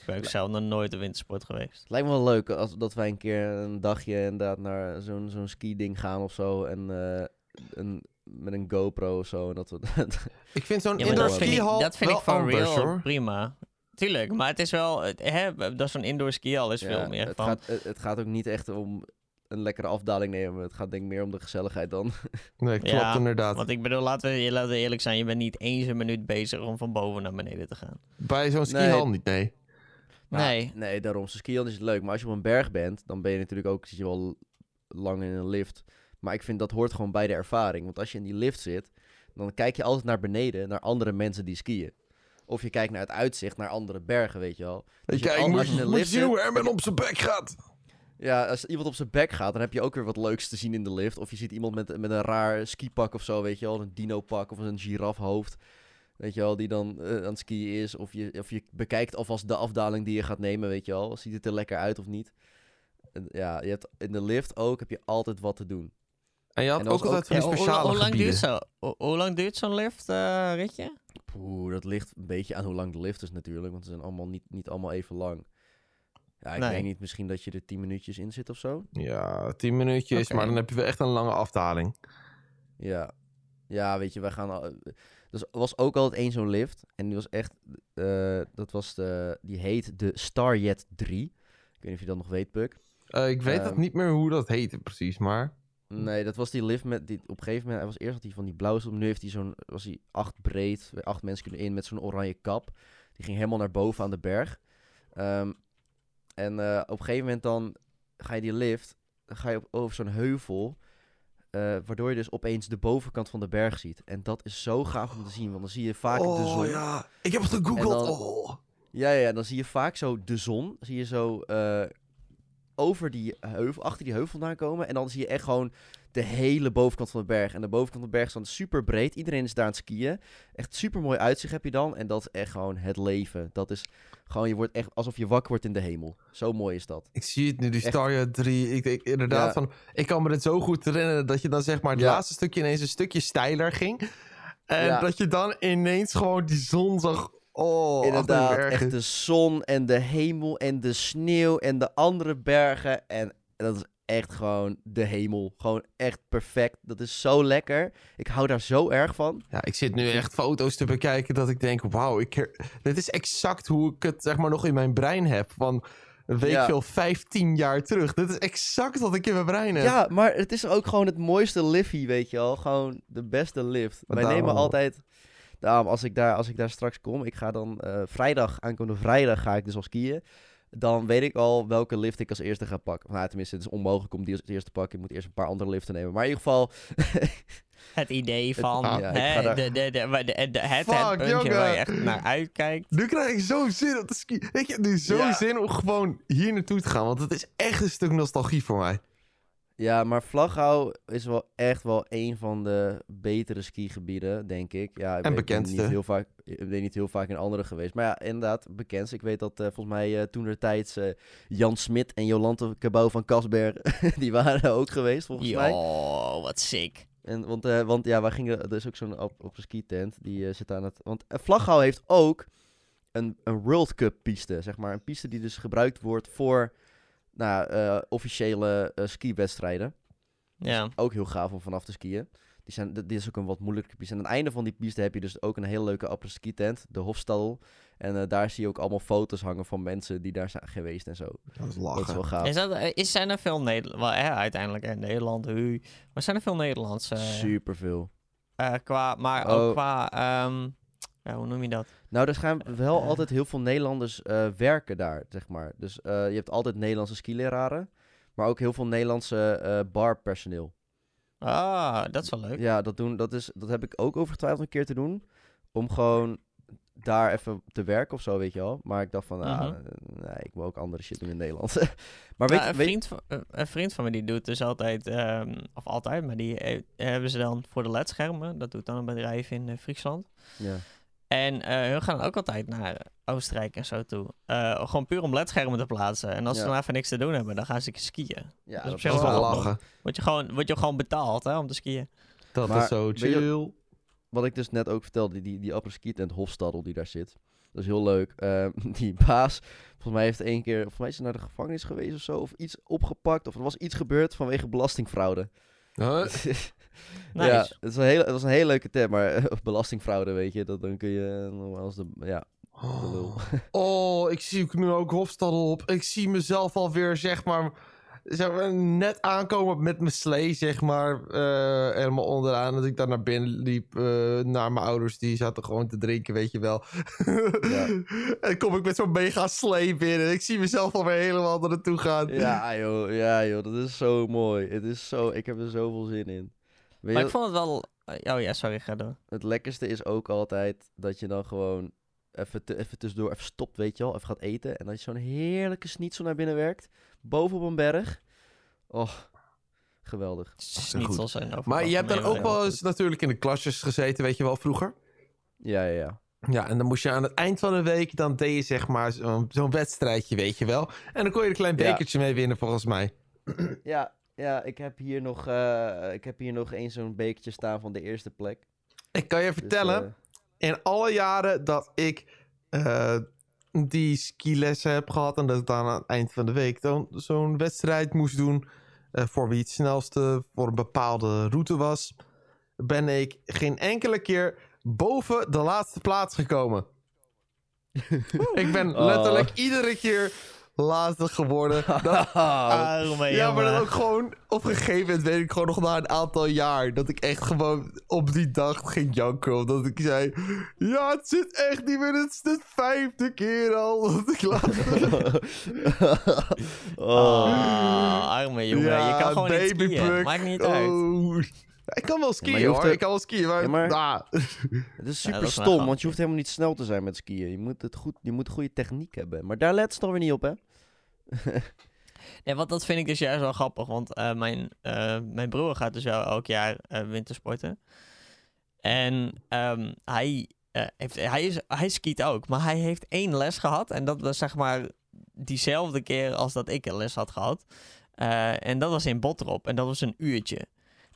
Speaker 2: ik ben ook zelf nog nooit op wintersport geweest.
Speaker 1: Het lijkt me wel leuk als dat wij een keer een dagje inderdaad naar zo'n zo'n ski-ding gaan of zo. En eh, een, met een GoPro of zo. En dat we
Speaker 3: Ik vind zo'n
Speaker 2: Ja,
Speaker 3: indoor skihal
Speaker 2: dat vind ik
Speaker 3: wel
Speaker 2: van real prima. Tuurlijk, maar het is wel, hè, dat is zo'n indoor skihal is
Speaker 1: Ja,
Speaker 2: veel meer
Speaker 1: het,
Speaker 2: van.
Speaker 1: gaat, het, het gaat ook niet echt om een lekkere afdaling nemen. Het gaat denk ik meer om de gezelligheid dan.
Speaker 3: Nee, klopt
Speaker 2: Ja,
Speaker 3: inderdaad.
Speaker 2: Want ik bedoel, laten we, laten we eerlijk zijn, je bent niet eens een minuut bezig om van boven naar beneden te gaan.
Speaker 3: Bij zo'n
Speaker 1: Nee.
Speaker 3: skihal niet, nee.
Speaker 1: Maar-
Speaker 2: Nee.
Speaker 1: Nee, daarom. Zo'n skiën is het leuk. Maar als je op een berg bent, dan ben je natuurlijk ook zit je wel lang in een lift. Maar ik vind dat hoort gewoon bij de ervaring. Want als je in die lift zit, dan kijk je altijd naar beneden, naar andere mensen die skiën. Of je kijkt naar het uitzicht, naar andere bergen, weet je wel. Dus je-
Speaker 3: Kijk,
Speaker 1: al-
Speaker 3: moet,
Speaker 1: als je
Speaker 3: moet zien hoe Herman op zijn bek gaat.
Speaker 1: Ja, als iemand op zijn bek gaat, dan heb je ook weer wat leuks te zien in de lift. Of je ziet iemand met, met een raar skipak of zo, weet je wel. Een dino-pak of een girafhoofd. Weet je wel, die dan eh, aan het skiën is. Of je, of je bekijkt alvast de afdaling die je gaat nemen, weet je wel. Ziet het er lekker uit of niet? En ja, je hebt in de lift ook heb je altijd wat te doen.
Speaker 3: En je had
Speaker 1: En
Speaker 3: ook altijd
Speaker 1: ook-
Speaker 3: speciale
Speaker 2: hoe lang duurt
Speaker 3: gebieden.
Speaker 2: zo, hoe, hoe lang duurt zo'n lift, eh, ritje?
Speaker 1: Poeh, dat ligt een beetje aan hoe lang de lift is natuurlijk. Want ze zijn allemaal niet, niet allemaal even lang. Ja, ik
Speaker 2: Nee.
Speaker 1: weet niet, misschien dat je er 10 minuutjes in zit of zo.
Speaker 3: Ja, tien minuutjes,
Speaker 2: Oké.
Speaker 3: maar dan heb je wel echt een lange afdaling.
Speaker 1: Ja. Ja, weet je, wij gaan al... Dus er was ook altijd één zo'n lift. En die was echt... eh, dat was de... Die heet de Starjet 3. Ik weet niet of je dat nog weet, Puk.
Speaker 3: Eh, ik weet het niet meer hoe dat heette precies, maar...
Speaker 1: Nee, dat was die lift met... Die, op een gegeven moment... Hij was eerst had hij van die blauwe stoel. Nu heeft hij zo'n... Was hij acht breed. Acht mensen kunnen in met zo'n oranje kap. Die ging helemaal naar boven aan de berg. Ehm, en eh, op een gegeven moment dan... Ga je die lift... Dan ga je op, over zo'n heuvel... eh, waardoor je dus opeens de bovenkant van de berg ziet. En dat is zo gaaf om te zien. Want dan zie je vaak de
Speaker 3: oh
Speaker 1: zon.
Speaker 3: ja, ik heb het gegoogeld.
Speaker 1: Dan-
Speaker 3: oh.
Speaker 1: Ja, ja, dan zie je vaak zo de zon. Zie je zo eh, over die heuvel, achter die heuvel vandaan komen. En dan zie je echt gewoon de hele bovenkant van de berg. En de bovenkant van de berg is dan super breed. Iedereen is daar aan het skiën. Echt super mooi uitzicht heb je dan. En dat is echt gewoon het leven. Dat is gewoon, je wordt echt alsof je wakker wordt in de hemel. Zo mooi is dat.
Speaker 3: Ik zie het nu, die
Speaker 1: Echt.
Speaker 3: Staria 3. Ik denk inderdaad
Speaker 1: Ja.
Speaker 3: van... Ik kan me het zo goed herinneren dat je dan zeg maar het
Speaker 1: Ja.
Speaker 3: laatste stukje ineens een stukje steiler ging. En
Speaker 1: Ja.
Speaker 3: dat je dan ineens gewoon die zon zag... Oh,
Speaker 1: Inderdaad, echt de zon en de hemel en de sneeuw en de andere bergen. En dat is echt gewoon de hemel. Gewoon echt perfect. Dat is zo lekker. Ik hou daar zo erg van.
Speaker 3: Ja, ik zit nu echt foto's te bekijken dat ik denk... Wauw, ik her- dit is exact hoe ik het zeg maar nog in mijn brein heb. Van, weet
Speaker 1: Ja.
Speaker 3: ik veel, 15 jaar terug. Dit is exact wat ik in mijn brein heb.
Speaker 1: Ja, maar het is ook gewoon het mooiste liffie, weet je wel. Gewoon de beste lift. Wij nemen altijd... Daarom, als ik daar, als ik daar straks kom, ik ga dan eh, vrijdag, aankomende vrijdag ga ik dus al skiën. dan weet ik al welke lift ik als eerste ga pakken. Nou, tenminste, het is onmogelijk om die als eerste te pakken. Ik moet eerst een paar andere liften nemen. Maar in ieder geval,
Speaker 2: Het idee van
Speaker 1: ah, ja, ik
Speaker 2: hè,
Speaker 1: daar-
Speaker 2: de, de, de, de, de- de- het,
Speaker 3: Fuck,
Speaker 2: het puntje
Speaker 3: jongen.
Speaker 2: waar je echt naar uitkijkt.
Speaker 3: Nu krijg ik zo zin om te skiën. Ik heb nu zo
Speaker 1: Ja.
Speaker 3: zin om gewoon hier naartoe te gaan. Want het is echt een stuk nostalgie voor mij.
Speaker 1: Ja, maar Vlaghouw is wel echt wel een van de betere skigebieden, denk ik. Ja, ik
Speaker 3: En
Speaker 1: weet- ik ben niet heel vaak, ik ben niet heel vaak in andere geweest. Maar ja, inderdaad, bekend. Ik weet dat eh, volgens mij eh toen er tijds Jan Smit en Jolante Cabau van Kasberg, die waren ook geweest, volgens mij.
Speaker 2: Yo, wat sick.
Speaker 1: En, want, eh, want ja, wij gingen, er is ook zo'n op, op een skitent, die eh, zit aan het... Want uh, Vlaghouw heeft ook een, een World Cup piste, zeg maar. Een piste die dus gebruikt wordt voor nou, eh, officiële eh, skiwedstrijden.
Speaker 2: Ja.
Speaker 1: Ook heel gaaf om vanaf te skiën. Die zijn, dit is ook een wat moeilijke piste. En aan het einde van die piste heb je dus ook een hele leuke apres ski tent, de Hofstadel. En eh, daar zie je ook allemaal foto's hangen van mensen die daar zijn geweest en zo.
Speaker 3: Dat is
Speaker 1: Dat is wel gaaf.
Speaker 2: Is dat, is, zijn er veel Nederland... Wel, hè, uiteindelijk in Nederland, hu. Maar zijn er veel Nederlandse...
Speaker 1: Superveel.
Speaker 2: eh, qua, maar ook
Speaker 1: Oh.
Speaker 2: qua... ehm, ja, hoe noem je dat?
Speaker 1: Nou, er gaan wel
Speaker 2: Eh.
Speaker 1: altijd heel veel Nederlanders eh, werken daar, zeg maar. Dus eh, je hebt altijd Nederlandse skileraren, maar ook heel veel Nederlandse eh, barpersoneel.
Speaker 2: Ah, dat is wel leuk.
Speaker 1: Ja, dat, doen, dat, is, dat heb ik ook overgetwijfeld een keer te doen, om gewoon daar even te werken of zo, weet je wel. Maar ik dacht van, nou,
Speaker 2: Mhm.
Speaker 1: eh, nee, ik wil ook andere shit doen in Nederland. maar weet
Speaker 2: Nou, een,
Speaker 1: weet,
Speaker 2: vriend van, een- vriend van me die doet dus altijd, ehm, of altijd, maar die he- hebben ze dan voor de ledschermen. Dat doet dan een bedrijf in eh, Friesland.
Speaker 1: ja.
Speaker 2: En eh hun gaan ook altijd naar Oostenrijk en zo toe. Eh, gewoon puur om ledschermen te plaatsen. En als ze dan even niks te doen hebben, dan gaan ze skiën.
Speaker 1: ja,
Speaker 2: op
Speaker 1: dat
Speaker 2: zich
Speaker 3: wel lachen.
Speaker 2: Word je gewoon, word je gewoon betaald hè, om te skiën.
Speaker 3: Dat
Speaker 1: Maar
Speaker 3: is zo
Speaker 1: je-
Speaker 3: chill.
Speaker 1: Wat ik dus net ook vertelde, die, die, ski tent Hofstadel die daar zit. Dat is heel leuk. Eh, die baas, volgens mij heeft één keer, volgens mij is hij naar de gevangenis geweest of zo. Of iets opgepakt. Of er was iets gebeurd vanwege belastingfraude.
Speaker 3: Huh?
Speaker 2: Nice.
Speaker 1: Ja, het, is een hele, het was een hele leuke term, maar eh, belastingfraude, weet je, dat, dan kun je eh, nog wel als de, ja, de lul.
Speaker 3: Oh, ik zie nu ook Hofstadel op. Ik zie mezelf alweer, zeg maar, zeg maar net aankomen met mijn slee, zeg maar, eh, helemaal onderaan. Dat ik daar naar binnen liep, eh, naar mijn ouders. Die zaten gewoon te drinken, weet je wel.
Speaker 1: Ja.
Speaker 3: en kom ik met zo'n mega slee binnen. Ik zie mezelf alweer helemaal naar naartoe gaan.
Speaker 1: Ja joh, ja joh, dat is zo mooi. Het is zo, ik heb er zoveel zin in. Weet
Speaker 2: Maar
Speaker 1: je,
Speaker 2: ik vond het wel... eh, Oh ja, sorry, ga door.
Speaker 1: het lekkerste is ook altijd dat je dan gewoon even, te, even tussendoor even stopt, weet je wel, even gaat eten. En dat je zo'n heerlijke schnitzel naar binnen werkt, boven op een berg. Oh, geweldig.
Speaker 2: Schnitzels zijn over.
Speaker 3: Maar je hebt dan ook wel eens natuurlijk in de klasjes gezeten, weet je wel, vroeger.
Speaker 1: Ja, ja, ja.
Speaker 3: Ja, en dan moest je aan het eind van de week, dan deed je zeg maar zo'n wedstrijdje, weet je wel. En dan kon je er een klein
Speaker 1: Ja.
Speaker 3: bekertje mee winnen, volgens mij.
Speaker 1: Ja, ja ik heb hier nog, eh, ik heb hier nog één zo'n bekertje staan van de eerste plek.
Speaker 3: Ik kan je
Speaker 1: Dus,
Speaker 3: vertellen,
Speaker 1: eh,
Speaker 3: in alle jaren dat ik eh, die skilessen heb gehad... en dat ik dan aan het eind van de week dan zo'n wedstrijd moest doen... voor wie het snelste voor een bepaalde route was... ben ik geen enkele keer boven de laatste plaats gekomen. ik ben
Speaker 1: Oh.
Speaker 3: letterlijk iedere keer laatste geworden. Dat, ja, maar dan ook gewoon op een gegeven moment weet ik gewoon nog na een aantal jaar dat ik echt gewoon op die dag ging janken. Omdat ik zei: Ja, het zit echt niet meer. Het is de vijfde keer al dat ik laat.
Speaker 1: oh.
Speaker 2: Arme jongen. je kan gewoon niet skiën. Maakt niet uit.
Speaker 3: Oh. Ik kan wel skiën
Speaker 1: hoeft
Speaker 3: hoor. Ik kan wel skiën, maar...
Speaker 1: Ja, maar-
Speaker 3: ah.
Speaker 1: Het is
Speaker 2: Ja,
Speaker 1: super
Speaker 2: is
Speaker 1: stom, want je hoeft helemaal niet snel te zijn met skiën. Je moet, het goed, je moet goede techniek hebben. Maar daar let ze toch weer niet op, hè?
Speaker 2: Ja, want dat vind ik dus juist wel grappig. Want eh, mijn, eh, mijn broer gaat dus wel elk jaar eh, wintersporten. En ehm, hij, eh, heeft, hij, is, hij skiet ook. Maar hij heeft één les gehad. En dat was zeg maar diezelfde keer als dat ik een les had gehad. Eh, en dat was in Botrop. En dat was een uurtje.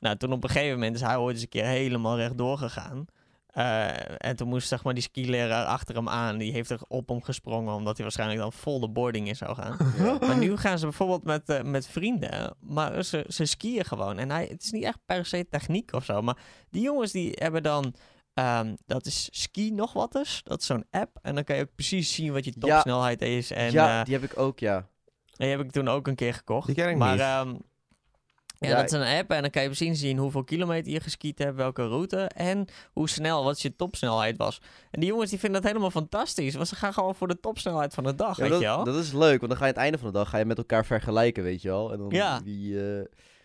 Speaker 2: Nou, toen op een gegeven moment is hij ooit eens een keer helemaal rechtdoor gegaan. Eh, en toen moest zeg maar die skileraar achter hem aan. Die heeft er op hem gesprongen. Omdat hij waarschijnlijk dan vol de boarding in zou gaan. Maar nu gaan ze bijvoorbeeld met, eh, met vrienden, maar ze, ze skiën gewoon. En hij, het is niet echt per se techniek of zo, maar die jongens die hebben dan, ehm, dat is ski nog wat eens. Dat is zo'n app en dan kan je ook precies zien wat je
Speaker 1: Ja.
Speaker 2: topsnelheid is. En
Speaker 1: ja,
Speaker 2: eh,
Speaker 1: die heb ik ook, ja.
Speaker 2: die heb ik toen ook een keer gekocht.
Speaker 3: Die ken ik
Speaker 2: maar
Speaker 3: niet.
Speaker 2: ehm, Ja,
Speaker 1: Ja,
Speaker 2: dat is een app en dan kan je precies zien hoeveel kilometer je geskiet hebt, welke route en hoe snel, wat je topsnelheid was. En die jongens die vinden dat helemaal fantastisch, want ze gaan gewoon voor de topsnelheid van de dag,
Speaker 1: Ja,
Speaker 2: weet
Speaker 1: dat,
Speaker 2: je wel.
Speaker 1: dat is leuk, want dan ga je aan het einde van de dag ga je met elkaar vergelijken, weet je wel. En dan
Speaker 2: Ja.
Speaker 1: wie, eh,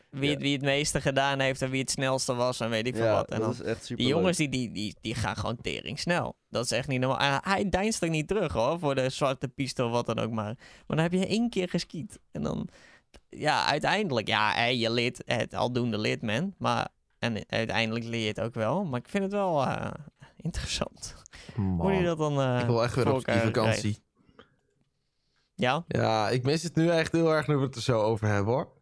Speaker 2: wie, het, wie het meeste gedaan heeft en wie het snelste was en weet ik veel wat. En
Speaker 1: dat
Speaker 2: dan,
Speaker 1: is echt super
Speaker 2: die jongens die, die, die, die gaan gewoon tering snel. Dat is echt niet normaal. En hij deinst er niet terug hoor, voor de zwarte piste of wat dan ook maar. Maar dan heb je één keer geskiet. En dan, ja, uiteindelijk, ja, hè, je leert het aldoende leert men. Maar, en uiteindelijk leer je het ook wel. Maar ik vind het wel eh, interessant. Hoe je dat dan eh,
Speaker 3: ik wil echt weer op die vakantie.
Speaker 2: krijgt. Ja?
Speaker 3: Ja, ik mis het nu echt heel erg nu we het er zo over hebben hoor.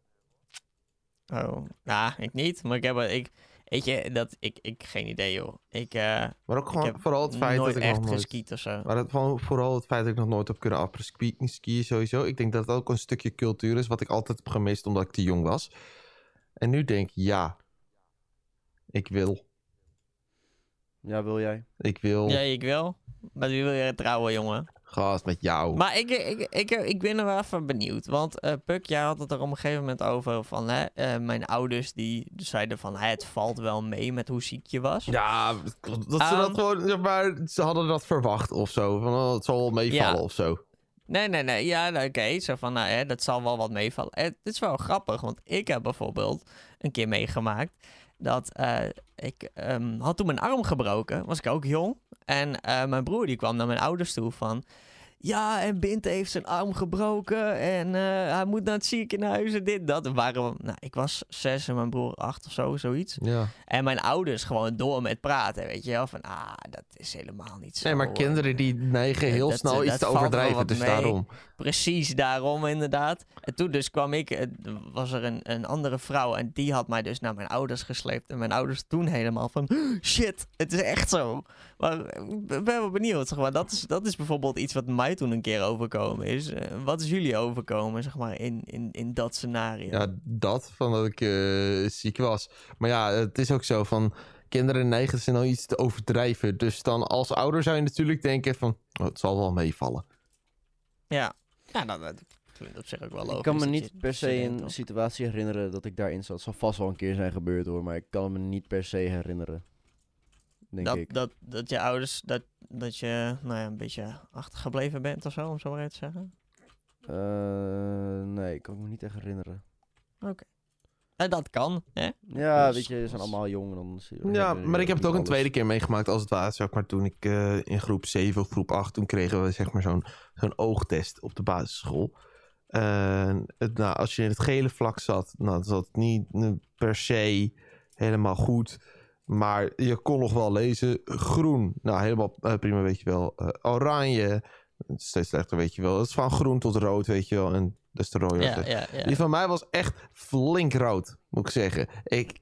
Speaker 2: Oh, ja, ik niet. Maar ik heb, ik, weet je, dat, ik, ik, geen idee joh. Ik eh
Speaker 3: Maar ook gewoon
Speaker 2: heb
Speaker 3: vooral het feit dat ik
Speaker 2: echt
Speaker 3: nog nooit...
Speaker 2: geskiet of zo.
Speaker 3: Maar vooral het feit dat ik nog nooit heb kunnen apres-ski skiën sowieso. Ik denk dat het ook een stukje cultuur is wat ik altijd heb gemist omdat ik te jong was. En nu denk ik, ja, ik wil.
Speaker 1: Ja, wil jij?
Speaker 3: Ik wil
Speaker 2: Ja, ik wel. Maar wie wil je trouwen, jongen?
Speaker 3: Gast met jou.
Speaker 2: Maar ik, ik, ik, ik ben er wel even benieuwd. Want eh Puk, jij had het er op een gegeven moment over van... Hè, eh, mijn ouders die zeiden van... Het valt wel mee met hoe ziek je was.
Speaker 3: Ja, dat ze
Speaker 2: Ehm,
Speaker 3: dat gewoon, zeg maar, ze hadden dat verwacht of zo. Van, oh, het zal wel meevallen
Speaker 2: Ja.
Speaker 3: of zo.
Speaker 2: Nee, nee, nee. Ja, nou, oké. Zo van, nou, hè, dat zal wel wat meevallen. Het is wel grappig, want ik heb bijvoorbeeld een keer meegemaakt... dat eh, ik ehm, had toen mijn arm gebroken. Was ik ook jong. En eh, mijn broer die kwam naar mijn ouders toe van... Ja, en Binte heeft zijn arm gebroken en eh, hij moet naar het ziekenhuis en dit, dat. En nou, ik was zes en mijn broer acht of zo, zoiets.
Speaker 3: Ja.
Speaker 2: En mijn ouders gewoon door met praten, weet je wel. Van, ah, dat is helemaal niet zo.
Speaker 3: Nee, maar
Speaker 2: eh,
Speaker 3: kinderen die neigen heel
Speaker 2: dat-
Speaker 3: snel
Speaker 2: dat
Speaker 3: iets te overdrijven, dus
Speaker 2: mee.
Speaker 3: daarom.
Speaker 2: Precies daarom, inderdaad. En toen dus kwam ik, eh, was er een, een andere vrouw en die had mij dus naar mijn ouders gesleept. En mijn ouders toen helemaal van, shit, het is echt zo. Maar ik ben wel benieuwd, zeg maar. Dat is, dat is bijvoorbeeld iets wat mij toen een keer overkomen is. Eh, wat is jullie overkomen, zeg maar, in, in, in dat scenario?
Speaker 3: Ja, dat van dat ik eh, ziek was. Maar ja, het is ook zo van... Kinderen neigen snel iets te overdrijven. Dus dan als ouder zou je natuurlijk denken van... Oh, het zal wel meevallen.
Speaker 2: Ja, ja nou, dat klinkt op zich ook wel logisch.
Speaker 1: Ik kan me niet per se een situatie herinneren dat ik daarin zat. Het zal vast wel een keer zijn gebeurd hoor, maar ik kan me niet per se herinneren. Denk
Speaker 2: dat,
Speaker 1: ik.
Speaker 2: dat, dat je ouders, dat, dat je nou ja, een beetje achtergebleven bent of zo, om zo maar even te zeggen.
Speaker 1: Eh, nee, ik kan me niet echt herinneren.
Speaker 2: En dat kan, hè?
Speaker 1: Ja,
Speaker 2: Dus
Speaker 1: weet je, ze zijn allemaal jong. en Dan
Speaker 3: Ja, maar ik heb het ook een
Speaker 1: alles.
Speaker 3: tweede keer meegemaakt als het ware. Zeg maar toen ik eh, in groep 7 of groep 8... toen kregen we zeg maar zo'n zo'n oogtest op de basisschool. En het, nou, als je in het gele vlak zat... nou, dan zat het niet per se helemaal goed... Maar je kon nog wel lezen. Groen, nou helemaal eh, prima, weet je wel. Eh, oranje, steeds slechter, weet je wel. Het is van groen tot rood, weet je wel. En dat is de rode.
Speaker 2: Ja, ja, ja.
Speaker 3: Die van mij was echt flink rood, moet ik zeggen. Ik,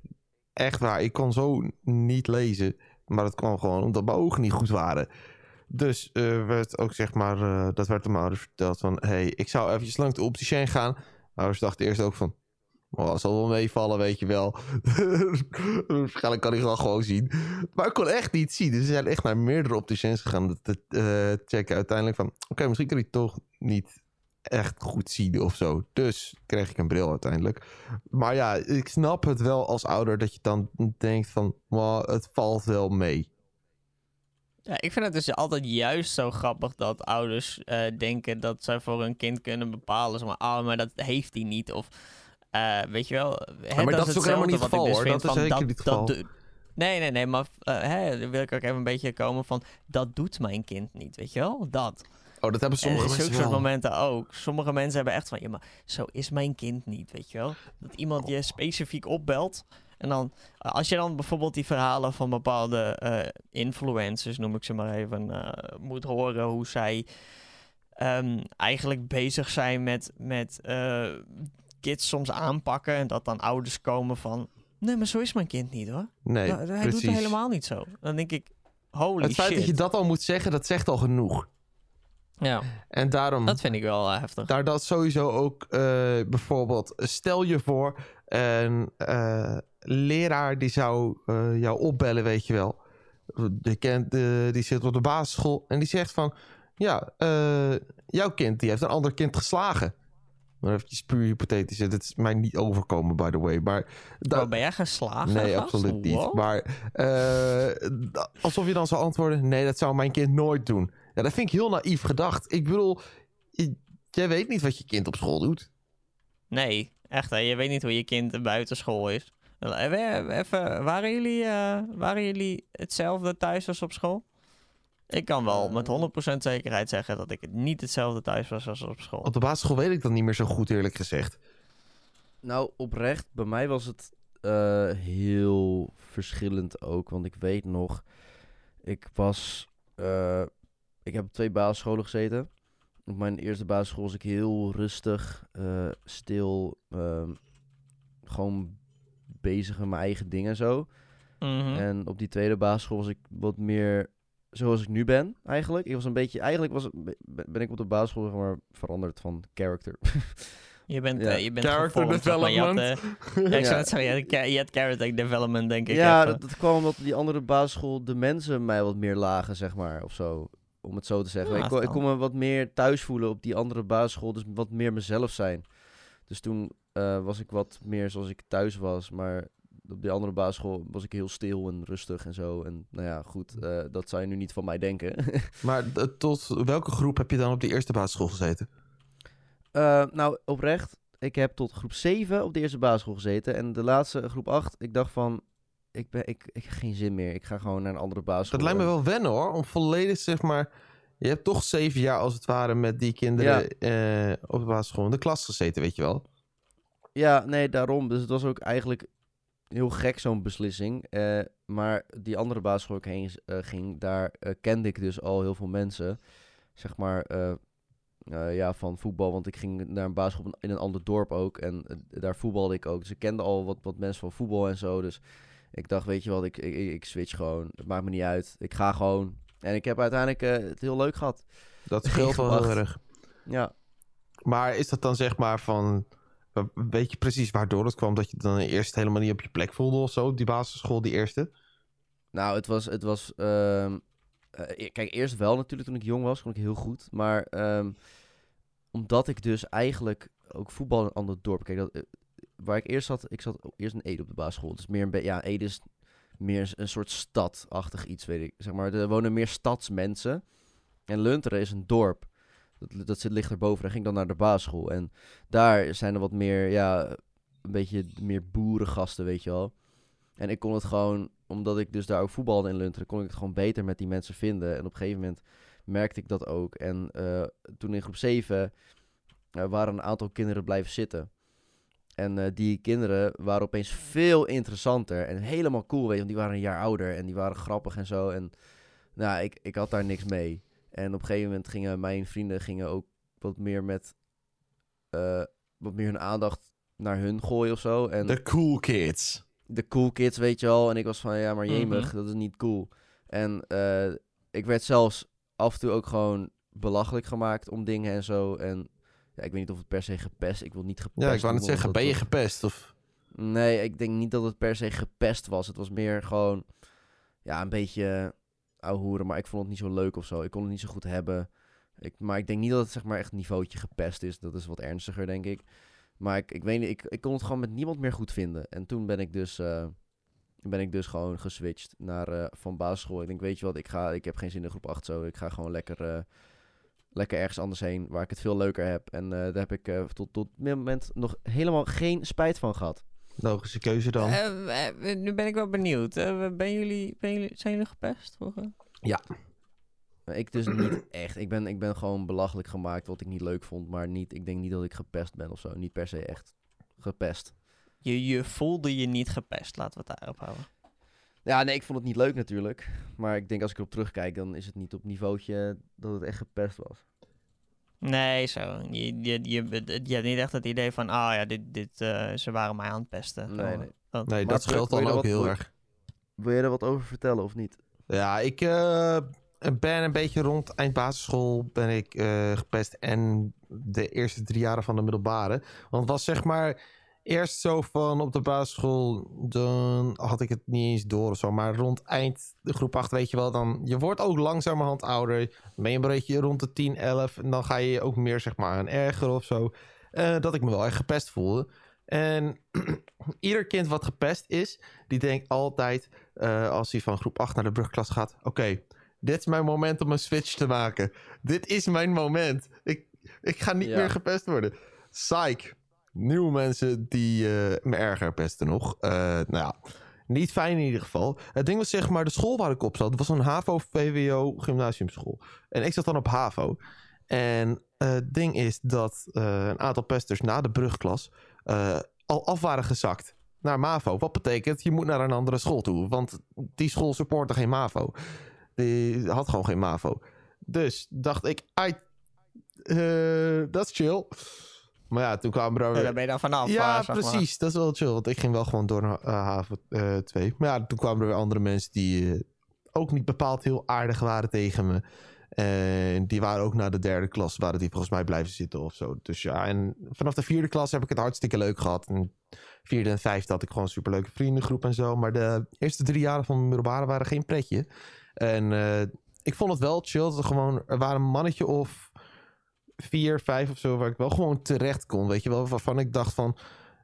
Speaker 3: echt waar, ik kon zo niet lezen. Maar dat kwam gewoon omdat mijn ogen niet goed waren. Dus eh, werd ook zeg maar, dat werd mijn ouders verteld van... hey, ik zou eventjes langs de opticien gaan. Mijn ouders dachten eerst ook van... Oh, zal wel meevallen, weet je wel. Waarschijnlijk kan ik wel gewoon zien. Maar ik kon echt niet zien. Dus ze zijn echt naar meerdere opticiens gegaan. Te eh, checken uiteindelijk van... Oké, misschien kan ik toch niet echt goed zien of zo. Dus kreeg ik een bril uiteindelijk. Maar ja, ik snap het wel als ouder dat je dan denkt van... "Wow, het valt wel mee.
Speaker 2: Ja, ik vind het dus altijd juist zo grappig dat ouders eh, denken dat zij voor hun kind kunnen bepalen. Zeg maar, oh, maar dat heeft hij niet. Of eh, weet je wel. hè,
Speaker 3: maar dat is ook helemaal niet het
Speaker 2: ik
Speaker 3: geval,
Speaker 2: dus
Speaker 3: hoor. Dat is
Speaker 2: van
Speaker 3: zeker niet het geval.
Speaker 2: doe- nee, nee, nee. Maar eh, hè, dan wil ik ook even een beetje komen van. Dat doet mijn kind niet. Weet je wel? Dat.
Speaker 3: Oh, dat hebben sommige
Speaker 2: en
Speaker 3: mensen
Speaker 2: zulke soort momenten ook. Sommige mensen hebben echt van, ja, maar zo is mijn kind niet, weet je wel? Dat iemand je specifiek opbelt. En dan, eh, als je dan bijvoorbeeld die verhalen van bepaalde eh, influencers, noem ik ze maar even, eh, moet horen hoe zij ehm, eigenlijk bezig zijn met, met eh, kids soms aanpakken. En dat dan ouders komen van, nee, maar zo is mijn kind niet hoor.
Speaker 3: Nee,
Speaker 2: hij doet het helemaal niet zo. Dan denk ik, holy
Speaker 3: Het feit
Speaker 2: shit.
Speaker 3: dat je dat al moet zeggen, dat zegt al genoeg.
Speaker 2: Ja,
Speaker 3: En daarom...
Speaker 2: dat vind ik wel eh, heftig.
Speaker 3: Daar dat sowieso ook eh, bijvoorbeeld, stel je voor, een eh, leraar die zou eh, jou opbellen, weet je wel. Die, kent, die zit op de basisschool en die zegt van, ja, eh, jouw kind die heeft een ander kind geslagen. Maar eventjes puur hypothetisch. Dit is mij niet overkomen, by the way. Maar
Speaker 2: Oh, ben jij geslagen?
Speaker 3: Nee,
Speaker 2: gast?
Speaker 3: absoluut niet.
Speaker 2: Wow.
Speaker 3: Maar eh, alsof je dan zou antwoorden: nee, dat zou mijn kind nooit doen. Ja, dat vind ik heel naïef gedacht. Ik bedoel, jij weet niet wat je kind op school doet.
Speaker 2: Nee, echt hè. Je weet niet hoe je kind buitenschool is. Even, even, waren, jullie, eh, waren jullie hetzelfde thuis als op school? Ik kan wel met 100% zekerheid zeggen dat ik het niet hetzelfde thuis was als op school.
Speaker 3: Op de basisschool weet ik dat niet meer zo goed, eerlijk gezegd.
Speaker 1: Nou, oprecht, bij mij was het eh, heel verschillend ook. Want ik weet nog, ik was. eh, ik heb op twee basisscholen gezeten. Op mijn eerste basisschool was ik heel rustig, eh, stil, ehm, gewoon bezig met mijn eigen dingen en zo.
Speaker 2: Mhm.
Speaker 1: En op die tweede basisschool was ik wat meer zoals ik nu ben, eigenlijk. Ik was een beetje, eigenlijk was, ben ik op de basisschool zeg maar, veranderd van character.
Speaker 2: Je bent,
Speaker 1: Ja.
Speaker 2: eh, je bent
Speaker 3: Character
Speaker 2: had,
Speaker 3: development.
Speaker 2: eh, ja, ik zou het zeggen, je je had character development, denk ik.
Speaker 1: Ja,
Speaker 2: even.
Speaker 1: dat, dat kwam omdat die andere basisschool de mensen mij wat meer lagen, zeg maar, of zo. Om het zo te zeggen.
Speaker 2: Ja,
Speaker 1: ik, kon, ik kon me wat meer thuis voelen op die andere basisschool, dus wat meer mezelf zijn. Dus toen eh, was ik wat meer zoals ik thuis was, maar op die andere basisschool was ik heel stil en rustig en zo. En nou ja, goed, eh, dat zou je nu niet van mij denken.
Speaker 3: Maar tot welke groep heb je dan op die eerste basisschool gezeten?
Speaker 1: Eh, nou, oprecht, ik heb tot groep 7 op de eerste basisschool gezeten. En de laatste, groep 8, ik dacht van, ik, ben, ik, ik heb geen zin meer. Ik ga gewoon naar een andere basisschool.
Speaker 3: Dat lijkt me wel wennen hoor, om volledig zeg maar... Je hebt toch zeven jaar als het ware met die kinderen eh, op de basisschool in de klas gezeten, weet je wel?
Speaker 1: Ja, nee, daarom. Dus het was ook eigenlijk heel gek, zo'n beslissing. Eh, maar die andere basisschool waar ik heen eh, ging, daar eh, kende ik dus al heel veel mensen. Zeg maar, ja, van voetbal. Want ik ging naar een basisschool in een ander dorp ook. En daar voetbalde ik ook. Dus ik kende al wat, wat mensen van voetbal en zo. Dus ik dacht, weet je wat, ik, ik, ik switch gewoon. Het maakt me niet uit. Ik ga gewoon. En ik heb uiteindelijk het heel leuk gehad.
Speaker 3: Dat scheelt wel heel erg.
Speaker 1: Ja.
Speaker 3: Maar is dat dan zeg maar van... Weet je precies waardoor het kwam dat je dan eerst helemaal niet op je plek voelde of zo? Die basisschool, die eerste?
Speaker 1: Nou, het was. Het was e- kijk, eerst wel natuurlijk toen ik jong was, kon ik heel goed. Maar ehm, omdat ik dus eigenlijk ook voetbal in een ander dorp. Kijk, dat, eh, waar ik eerst zat, ik zat eerst in Ede op de basisschool. Dus meer een beetje. Ja, Ede is meer een soort stadachtig iets, weet ik. Zeg maar, er wonen meer stadsmensen. En Lunteren is een dorp. Dat, zit, ligt erboven. Daar ging dan naar de basisschool. En daar zijn er wat meer, ja, een beetje meer boerengasten, weet je wel. En ik kon het gewoon, omdat ik dus daar ook voetbalde in Lunteren, kon ik het gewoon beter met die mensen vinden. En op een gegeven moment merkte ik dat ook. En eh, toen in groep 7 eh, waren een aantal kinderen blijven zitten. En eh, die kinderen waren opeens veel interessanter en helemaal cool, weet je, want die waren een jaar ouder en die waren grappig en zo. En nou, ik, ik had daar niks mee. En op een gegeven moment gingen mijn vrienden gingen ook wat meer met, eh, wat meer hun aandacht naar hun gooien of zo. En
Speaker 3: De cool kids.
Speaker 1: de cool kids, weet je wel. En ik was van, ja, maar jemig,
Speaker 2: Mhm.
Speaker 1: dat is niet cool. En eh, ik werd zelfs af en toe ook gewoon belachelijk gemaakt om dingen en zo. En ja, ik weet niet of het per se gepest. Ik wil niet gepest
Speaker 3: Ja, ik wou net zeggen, ben je gepest? Of...
Speaker 1: Nee, ik denk niet dat het per se gepest was. Het was meer gewoon, ja, een beetje ouwehoeren. Maar ik vond het niet zo leuk of zo. Ik kon het niet zo goed hebben. Ik, maar ik denk niet dat het zeg maar echt niveautje gepest is. Dat is wat ernstiger, denk ik. Maar ik, ik weet niet, ik, ik kon het gewoon met niemand meer goed vinden. En toen ben ik dus, eh, ben ik dus gewoon geswitcht naar eh, van basisschool. Ik denk, weet je wat, ik, ga, ik heb geen zin in groep 8 zo. Ik ga gewoon lekker, eh, lekker ergens anders heen waar ik het veel leuker heb. En daar heb ik tot, tot dit moment nog helemaal geen spijt van gehad.
Speaker 3: Logische keuze dan.
Speaker 2: Eh, nu ben ik wel benieuwd. Eh, ben jullie, ben jullie, zijn jullie gepest vroeger?
Speaker 1: Maar Ik dus niet echt. Ik ben, ik ben gewoon belachelijk gemaakt wat ik niet leuk vond. Maar niet, ik denk niet dat ik gepest ben of zo. Niet per se echt gepest.
Speaker 2: Je, je voelde je niet gepest, laten we het daarop houden.
Speaker 1: Ja, nee, ik vond het niet leuk natuurlijk. Maar ik denk als ik erop terugkijk, dan is het niet op niveautje dat het echt gepest was.
Speaker 2: Nee, zo. Je, je, je, je hebt niet echt het idee van, ah ja, dit, dit, eh, ze waren mij aan het pesten.
Speaker 1: Nee, nee.
Speaker 2: dat-
Speaker 3: nee, dat scheelt dan ook
Speaker 1: wat-
Speaker 3: heel erg.
Speaker 1: Wil je er wat over vertellen of niet?
Speaker 3: Ja, ik eh, ben een beetje rond eind basisschool ben ik eh, gepest en de eerste drie jaren van de middelbare. Want het was zeg maar eerst zo van op de basisschool, dan had ik het niet eens door of zo. Maar rond eind de groep 8 weet je wel, dan je wordt ook langzamerhand ouder. Dan ben je een beetje rond de 10, 11 en dan ga je je ook meer zeg maar aan erger of zo. eh, dat ik me wel echt gepest voelde. En ieder kind wat gepest is, die denkt altijd, eh, als hij van groep 8 naar de brugklas gaat, oké, dit is mijn moment om een switch te maken. Dit is mijn moment. Ik, ik ga niet
Speaker 1: Ja.
Speaker 3: meer gepest worden. Psych. Nieuwe mensen die eh, me erger pesten nog. Eh, nou ja, niet fijn in ieder geval. Het ding was zeg maar, de school waar ik op zat, was een HAVO-VWO gymnasiumschool. En ik zat dan op HAVO. En eh, het ding is dat een aantal pesters na de brugklas al af waren gezakt naar MAVO. Wat betekent, je moet naar een andere school toe. Want die school supportte geen MAVO. Die had gewoon geen MAVO. Dus dacht ik, dat is chill. Maar ja, toen kwamen er...
Speaker 2: Ja, daar ben je dan vanaf.
Speaker 3: Ja,
Speaker 2: eh, zeg maar.
Speaker 3: precies. Dat is wel chill. Want ik ging wel gewoon door naar uh, haven 2. maar ja, toen kwamen er weer andere mensen die eh, ook niet bepaald heel aardig waren tegen me. En die waren ook na de derde klas, waren die volgens mij blijven zitten of zo. Dus ja, en vanaf de vierde klas heb ik het hartstikke leuk gehad. En vierde en vijfde had ik gewoon een superleuke vriendengroep en zo. Maar de eerste drie jaren van mijn middelbare waren geen pretje. En eh, ik vond het wel chill. Dat er gewoon, er waren een mannetje of vier, vijf of zo, waar ik wel gewoon terecht kon. Weet je wel, waarvan ik dacht van...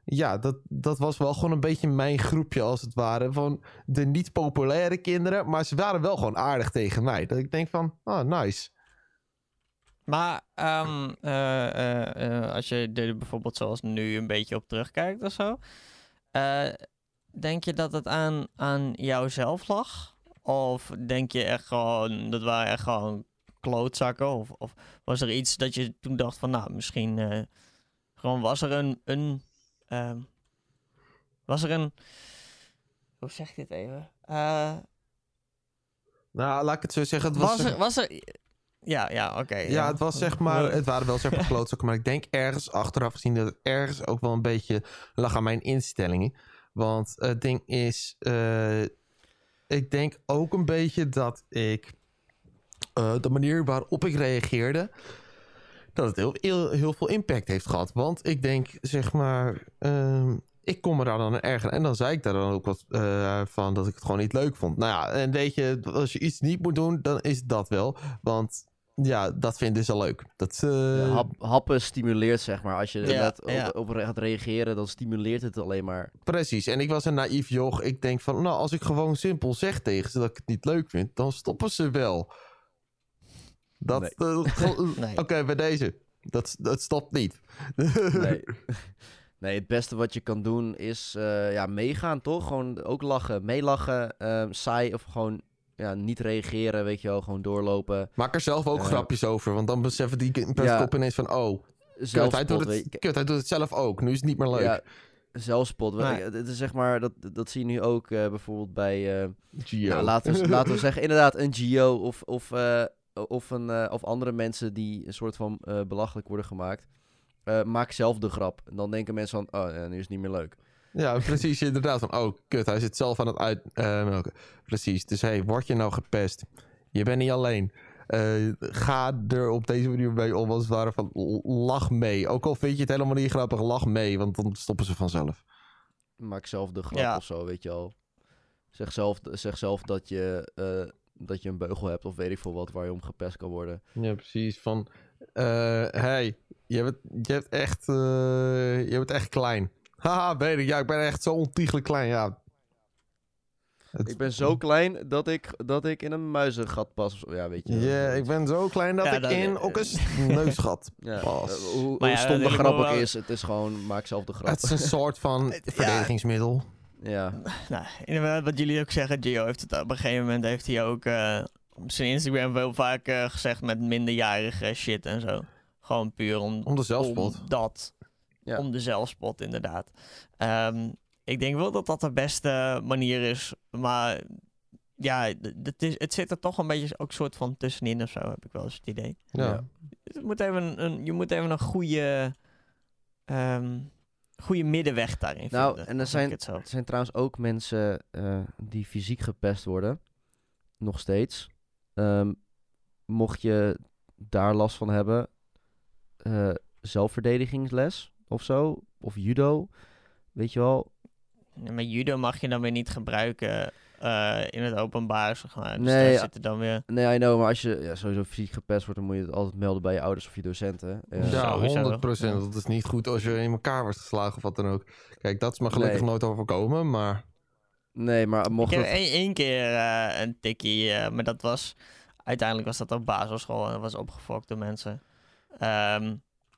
Speaker 3: Ja, dat, dat was wel gewoon een beetje mijn groepje als het ware. Van de niet populaire kinderen. Maar ze waren wel gewoon aardig tegen mij. Dat ik denk van, oh, nice.
Speaker 2: Maar ehm, eh, eh, eh, als je er bijvoorbeeld zoals nu een beetje op terugkijkt of zo. denk je dat het aan, aan jouzelf lag? Of denk je echt gewoon, dat waren echt gewoon klootzakken? Of, of was er iets dat je toen dacht van, nou, misschien eh, gewoon was er een, een ehm, was er een, hoe zeg je dit even? Eh,
Speaker 3: Nou, laat ik het zo zeggen. Het was,
Speaker 2: was, er, was er, ja, ja, oké.
Speaker 3: ja, het was zeg maar... Het waren wel zeg maar klootzakken. Maar ik denk ergens achteraf gezien dat het ergens ook wel een beetje lag aan mijn instellingen. Want het ding is... eh, ik denk ook een beetje dat ik... eh, de manier waarop ik reageerde... dat het heel, heel, heel veel impact heeft gehad. Want ik denk, zeg maar... ehm, ik kon me daar dan aan ergeren. En dan zei ik daar dan ook wat eh, van dat ik het gewoon niet leuk vond. Nou ja, en weet je, als je iets niet moet doen, dan is dat wel. Want ja, dat vinden ze leuk. Dat.
Speaker 1: Ja, hap- happen stimuleert, zeg maar. Als je
Speaker 2: Ja,
Speaker 1: net op,
Speaker 2: ja.
Speaker 1: op gaat reageren, dan stimuleert het alleen maar.
Speaker 3: Precies. En ik was een naïef joch. Ik denk van, nou, als ik gewoon simpel zeg tegen ze dat ik het niet leuk vind, dan stoppen ze wel. Dat,
Speaker 1: Nee.
Speaker 3: eh,
Speaker 2: Nee.
Speaker 3: Oké, bij deze. Dat, dat stopt niet.
Speaker 1: Nee. nee, het beste wat je kan doen is eh, ja, meegaan, toch? Gewoon ook lachen, meelachen, ehm, saai of gewoon ja, niet reageren, weet je wel. Gewoon doorlopen.
Speaker 3: Maak er zelf ook
Speaker 1: Eh.
Speaker 3: grapjes over, want dan beseffen die
Speaker 1: Ja.
Speaker 3: ineens van, oh, kut hij, doet het,
Speaker 1: je.
Speaker 3: kut, hij doet het zelf ook. Nu is het niet meer leuk.
Speaker 1: Ja, zelfspot.
Speaker 2: Nee.
Speaker 1: Het is zeg maar, dat, dat zie je nu ook eh, bijvoorbeeld bij... eh,
Speaker 3: Gio.
Speaker 1: Nou, laten, we, laten we zeggen, inderdaad, een Gio of, of, eh, of, een, eh, of andere mensen die een soort van eh, belachelijk worden gemaakt. Eh, maak zelf de grap. En dan denken mensen van, oh, ja, nu is het niet meer leuk.
Speaker 3: Ja, precies. Inderdaad. Van, oh, kut, hij zit zelf aan het uitmelken. precies. Dus hey, word je nou gepest? Je bent niet alleen. Eh, ga er op deze manier mee om, als het ware van lach mee. Ook al vind je het helemaal niet grappig, lach mee, want dan stoppen ze vanzelf.
Speaker 1: Maak zelf de grap
Speaker 2: Ja.
Speaker 1: of zo, weet je wel. Zeg zelf, zeg zelf dat, je, eh, dat je een beugel hebt of weet ik veel wat waar je om gepest kan worden.
Speaker 3: Ja, precies. Van, eh, hey, je bent, je, hebt echt, eh, je bent echt klein. Haha, weet ik. Ja, ik ben echt zo ontiegelijk klein. Ja. Het-
Speaker 1: Ik ben zo klein dat ik, dat ik in een muizengat pas. Ja, weet je.
Speaker 3: Ja, ik ben zo klein dat
Speaker 2: Ja,
Speaker 3: ik
Speaker 2: dat-
Speaker 3: in ook een neusgat
Speaker 1: Ja,
Speaker 3: pas.
Speaker 1: hoe, hoe
Speaker 2: ja,
Speaker 1: stom de grap ook
Speaker 2: wel-
Speaker 1: is, het is gewoon, maak zelf de grap.
Speaker 3: Het is een soort van
Speaker 2: Ja.
Speaker 3: verdedigingsmiddel.
Speaker 1: Ja,
Speaker 2: Nou, inderdaad, wat jullie ook zeggen, Gio heeft het op een gegeven moment heeft hij ook eh, op zijn Instagram wel vaak eh, gezegd met minderjarige shit en zo. Gewoon puur om,
Speaker 3: Om de zelfspot.
Speaker 2: om dat.
Speaker 1: Ja.
Speaker 2: Om de zelfspot, inderdaad. Ehm, ik denk wel dat dat de beste manier is, maar ja, het, is, het zit er toch een beetje ook soort van tussenin of zo, heb ik wel eens het idee.
Speaker 3: Ja.
Speaker 1: Ja.
Speaker 2: Het moet even een, je moet even een goede, ehm, goede middenweg daarin
Speaker 1: Nou,
Speaker 2: vinden.
Speaker 1: en er zijn-. Er zijn trouwens ook mensen eh, die fysiek gepest worden. Nog steeds. Ehm, mocht je daar last van hebben, eh, zelfverdedigingsles of zo, of judo, weet je wel.
Speaker 2: Ja, maar judo mag je dan weer niet gebruiken eh, in het openbaar, zeg maar. Dus
Speaker 1: Nee,
Speaker 2: daar
Speaker 1: ja.
Speaker 2: zitten dan weer...
Speaker 1: Nee, I know, maar als je ja, sowieso fysiek gepest wordt, dan moet je het altijd melden bij je ouders of je docenten. Ja.
Speaker 3: Ja,
Speaker 2: Sowieso.
Speaker 3: 100 procent. Dat is niet goed als je in elkaar wordt geslagen of wat dan ook. Kijk, dat is me gelukkig
Speaker 1: Nee.
Speaker 3: nooit overkomen, maar...
Speaker 1: Nee, maar
Speaker 2: Ik
Speaker 1: mocht
Speaker 2: heb
Speaker 1: het...
Speaker 2: één, één keer eh, een tikkie, eh, maar dat was... Uiteindelijk was dat op basisschool en dat was opgefokt door mensen. Ehm,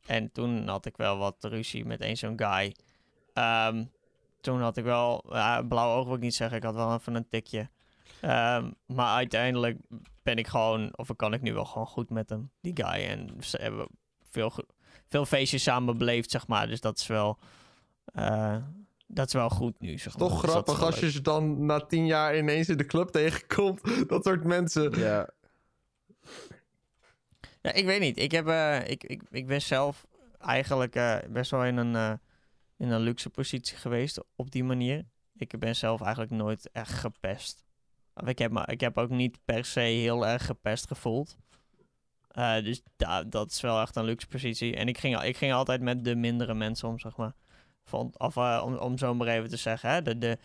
Speaker 2: en toen had ik wel wat ruzie met één zo'n guy. Ehm, toen had ik wel... ja, blauwe ogen wil ik niet zeggen, ik had wel even een tikje. Ehm, maar uiteindelijk ben ik gewoon... Of kan ik nu wel gewoon goed met hem, die guy. En ze hebben veel, veel feestjes samen beleefd, zeg maar. Dus dat is wel... eh, dat is wel goed nu, zeg maar.
Speaker 3: Toch
Speaker 2: Dus is
Speaker 3: grappig als
Speaker 2: leuk.
Speaker 3: je ze dan na tien jaar ineens in de club tegenkomt. Dat soort mensen.
Speaker 1: Ja,
Speaker 2: Ja, ik weet niet. Ik, heb, eh, ik, ik, ik ben zelf eigenlijk eh, best wel in een, eh, in een luxe positie geweest op die manier. Ik ben zelf eigenlijk nooit echt gepest. Ik heb, me, ik heb ook niet per se heel erg gepest gevoeld. Eh, dus da, dat is wel echt een luxe positie. En ik ging, ik ging altijd met de mindere mensen om, zeg maar. Vond, of eh, om, om zo maar even te zeggen. Hè, de, de,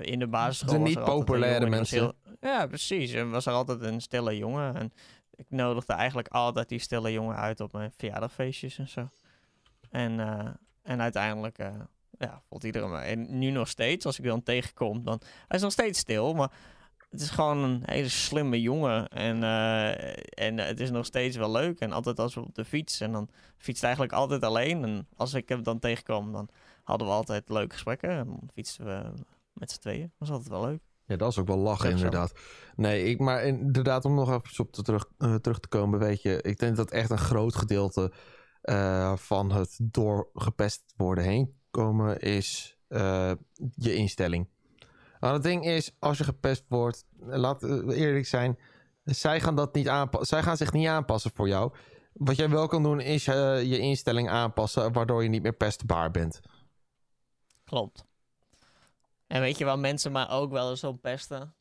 Speaker 2: in de basisschool
Speaker 3: De
Speaker 2: was
Speaker 3: niet
Speaker 2: altijd een
Speaker 3: populaire
Speaker 2: jongen die was
Speaker 3: mensen.
Speaker 2: heel- ja, precies. En was er altijd een stille jongen. En ik nodigde eigenlijk altijd die stille jongen uit op mijn verjaardagfeestjes en zo. En, eh, en uiteindelijk eh, ja, vond iedereen me. En nu nog steeds, als ik dan tegenkom, dan... Hij is nog steeds stil, maar het is gewoon een hele slimme jongen. En, eh, en het is nog steeds wel leuk. En altijd als we op de fiets. En dan fietst hij eigenlijk altijd alleen. En als ik hem dan tegenkwam, dan hadden we altijd leuke gesprekken. En dan fietsten we met z'n tweeën. Dat was altijd wel leuk.
Speaker 3: Ja, dat is ook wel lachen,
Speaker 2: Leuk zo.
Speaker 3: inderdaad. Nee, ik, maar inderdaad, om nog even op te terug, eh, terug te komen, weet je, ik denk dat echt een groot gedeelte eh, van het door gepest worden heen komen is eh, je instelling. Nou, het ding is, als je gepest wordt, eh, laat we eerlijk zijn, zij gaan, dat niet aanpa- zij gaan zich niet aanpassen voor jou. Wat jij wel kan doen, is eh, je instelling aanpassen, waardoor je niet meer pestbaar bent.
Speaker 2: Klopt. En weet je waar mensen maar ook wel eens op pesten?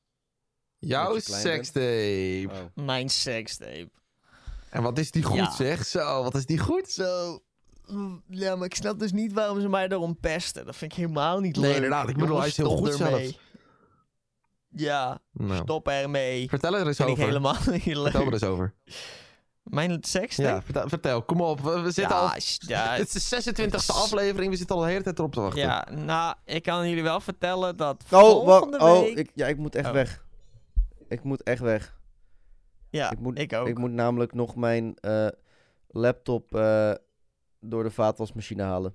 Speaker 3: Jouw sekstape.
Speaker 1: oh.
Speaker 2: Mijn sekstape.
Speaker 3: En wat is die goed,
Speaker 2: Ja.
Speaker 3: zeg? Zo, wat is die goed?
Speaker 2: Zo. mm, Ja, maar ik snap dus niet waarom ze mij daarom pesten. Dat vind ik helemaal niet
Speaker 3: Nee,
Speaker 2: leuk.
Speaker 3: inderdaad. Ik bedoel, hij is heel goed
Speaker 2: ermee.
Speaker 3: zelfs.
Speaker 2: Ja,
Speaker 3: Nou,
Speaker 2: stop ermee.
Speaker 3: vertel er eens
Speaker 2: Vind ik
Speaker 3: over.
Speaker 2: helemaal niet leuk.
Speaker 3: Vertel er eens over.
Speaker 2: Mijn sekstape?
Speaker 3: Ja, vertel, vertel. Kom op. We, we zitten
Speaker 2: ja,
Speaker 3: al...
Speaker 2: ja,
Speaker 3: Het is de 26e aflevering. We zitten al de hele tijd erop te wachten.
Speaker 2: ja, nou, ik kan jullie wel vertellen dat
Speaker 1: Oh,
Speaker 2: volgende
Speaker 1: oh
Speaker 2: week...
Speaker 1: ik, ja, ik moet echt
Speaker 2: Oh.
Speaker 1: weg. Ik moet echt weg.
Speaker 2: Ja,
Speaker 1: ik, moet,
Speaker 2: ik ook.
Speaker 1: ik moet namelijk nog mijn eh, laptop eh, door de vaatwasmachine halen.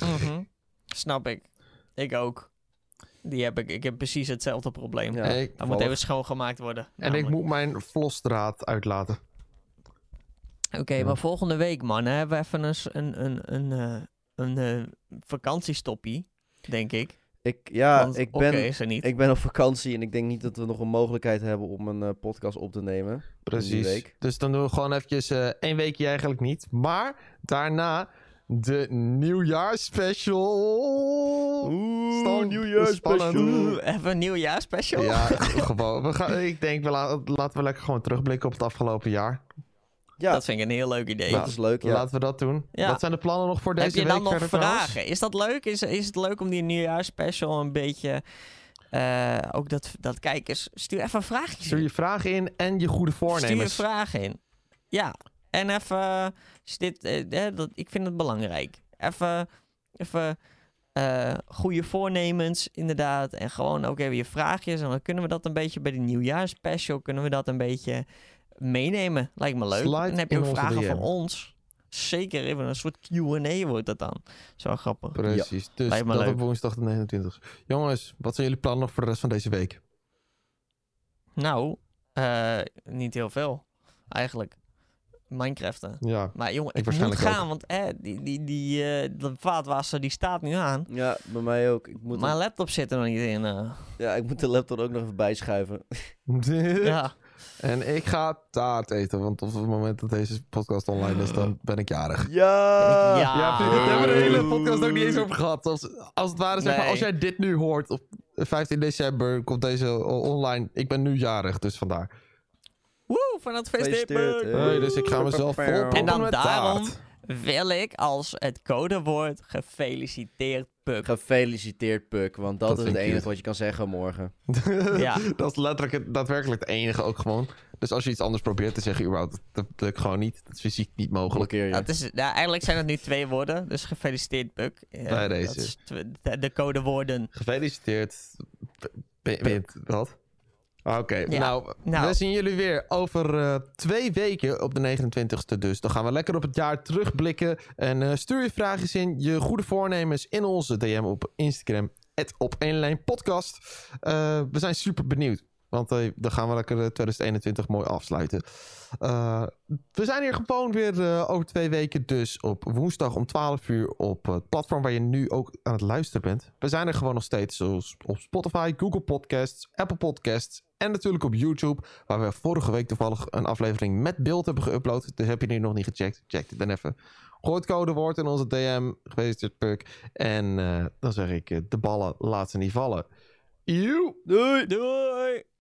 Speaker 2: Mhm. Snap ik. Ik ook. Die heb ik. Ik heb precies hetzelfde probleem.
Speaker 1: Ja,
Speaker 3: ik-
Speaker 2: Dat moet even schoongemaakt worden.
Speaker 3: En ik moet mijn vlosdraad uitlaten.
Speaker 2: Oké,
Speaker 3: Ja.
Speaker 2: maar volgende week, man, hebben we even een, een, een, een, eh, een, eh, vakantiestoppie, denk ik.
Speaker 1: Ik, ja,
Speaker 2: Want
Speaker 1: ik ben,
Speaker 2: is er niet.
Speaker 1: ik ben op vakantie en ik denk niet dat we nog een mogelijkheid hebben om een eh, podcast op te nemen.
Speaker 3: Precies.
Speaker 1: week.
Speaker 3: Dus dan doen we gewoon eventjes eh één weekje eigenlijk niet. Maar daarna de nieuwjaarsspecial. Stan- spannend.
Speaker 2: Oeh, even een nieuwjaarspecial.
Speaker 3: Ja, gewoon. We gaan, ik denk, we la- laten we lekker gewoon terugblikken op het afgelopen jaar.
Speaker 1: Ja,
Speaker 2: Dat vind ik een heel leuk idee.
Speaker 1: dat is leuk. Ja.
Speaker 3: Laten we dat doen.
Speaker 2: Ja.
Speaker 3: Wat zijn de plannen nog voor deze
Speaker 2: Heb je
Speaker 3: week
Speaker 2: dan nog vragen?
Speaker 3: trouwens?
Speaker 2: Is dat leuk? Is, is het leuk om die nieuwjaarspecial een beetje... eh, ook dat, dat kijkers... Stuur even een vraagje.
Speaker 3: Stuur je vragen in en je goede
Speaker 2: Stuur je
Speaker 3: voornemens.
Speaker 2: vragen in. Ja, en even... is dit, eh, eh, dat, ik vind het belangrijk. Even, even eh, goede voornemens, inderdaad. En gewoon ook even je vraagjes. En dan kunnen we dat een beetje bij de nieuwjaarspecial... kunnen we dat een beetje meenemen. Lijkt me leuk.
Speaker 3: Slide
Speaker 2: en dan heb je ook vragen
Speaker 3: DM.
Speaker 2: van ons. Zeker even een soort Q&A wordt dat dan. Zo grappig.
Speaker 3: Precies. Dus
Speaker 2: Lijkt me
Speaker 3: dat
Speaker 2: leuk.
Speaker 3: op woensdag de 29 Jongens, wat zijn jullie plannen nog voor de rest van deze week?
Speaker 2: Nou, eh, niet heel veel. Eigenlijk. Minecraften.
Speaker 3: Ja,
Speaker 2: Maar jongen,
Speaker 3: Ik
Speaker 2: moet
Speaker 3: ook.
Speaker 2: gaan, want eh, die, die, die, eh, de vaatwasser die staat nu aan.
Speaker 1: Ja, bij mij ook. Ik moet,
Speaker 2: Mijn laptop zit er nog niet in. eh.
Speaker 1: ja, ik moet de laptop ook nog even bijschuiven.
Speaker 2: ja.
Speaker 3: En ik ga taart eten, want op het moment dat deze podcast online is, dan ben ik jarig.
Speaker 1: Ja!
Speaker 2: Ja.
Speaker 3: Ja, vrienden, daar hebben we de hele podcast ook niet eens over gehad. Als, als het ware, zeg maar,
Speaker 2: Nee.
Speaker 3: als jij dit nu hoort, op 15 december komt deze online. Ik ben nu jarig, dus vandaar.
Speaker 2: Woe, van
Speaker 1: hè.
Speaker 3: Hey, dus ik ga mezelf vol
Speaker 2: En dan
Speaker 3: met
Speaker 2: daarom
Speaker 3: taart.
Speaker 2: Wil ik als het codewoord gefeliciteerd Puk.
Speaker 1: Gefeliciteerd, Puk. Want dat,
Speaker 3: Dat
Speaker 1: is het enige wat je kan zeggen morgen.
Speaker 2: Ja.
Speaker 3: dat is letterlijk het, daadwerkelijk het enige ook gewoon. Dus als je iets anders probeert te zeggen, überhaupt, dat, dat lukt gewoon niet. Dat is fysiek niet mogelijk.
Speaker 1: Je.
Speaker 2: Dat is, nou, eigenlijk zijn het nu twee woorden, dus gefeliciteerd Puk. Ja,
Speaker 3: Bij deze.
Speaker 2: dat is de, de codewoorden.
Speaker 3: Gefeliciteerd. Je- wat? Ah, Oké,
Speaker 2: Ja,
Speaker 3: nou,
Speaker 2: nou.
Speaker 3: we zien jullie weer over eh, twee weken op de 29e dus. Dan gaan we lekker op het jaar terugblikken. En eh, stuur je vragen in, je goede voornemens in onze DM op Instagram. Het op één lijn podcast. Eh, we zijn super benieuwd. Want eh, dan gaan we lekker eh, 2021 mooi afsluiten. Eh, we zijn hier gewoon weer eh, over twee weken. Dus op woensdag om 12 uur op het platform waar je nu ook aan het luisteren bent. We zijn er gewoon nog steeds zoals op Spotify, Google Podcasts, Apple Podcasts. En natuurlijk op YouTube. Waar we vorige week toevallig een aflevering met beeld hebben geüpload. Dus heb je die nog niet gecheckt? Check dit dan even. Gooi het codewoord in onze DM. Gefeliciteerd Puk. En eh, dan zeg ik, eh, de ballen laat ze niet vallen.
Speaker 1: Doei!
Speaker 2: Doei!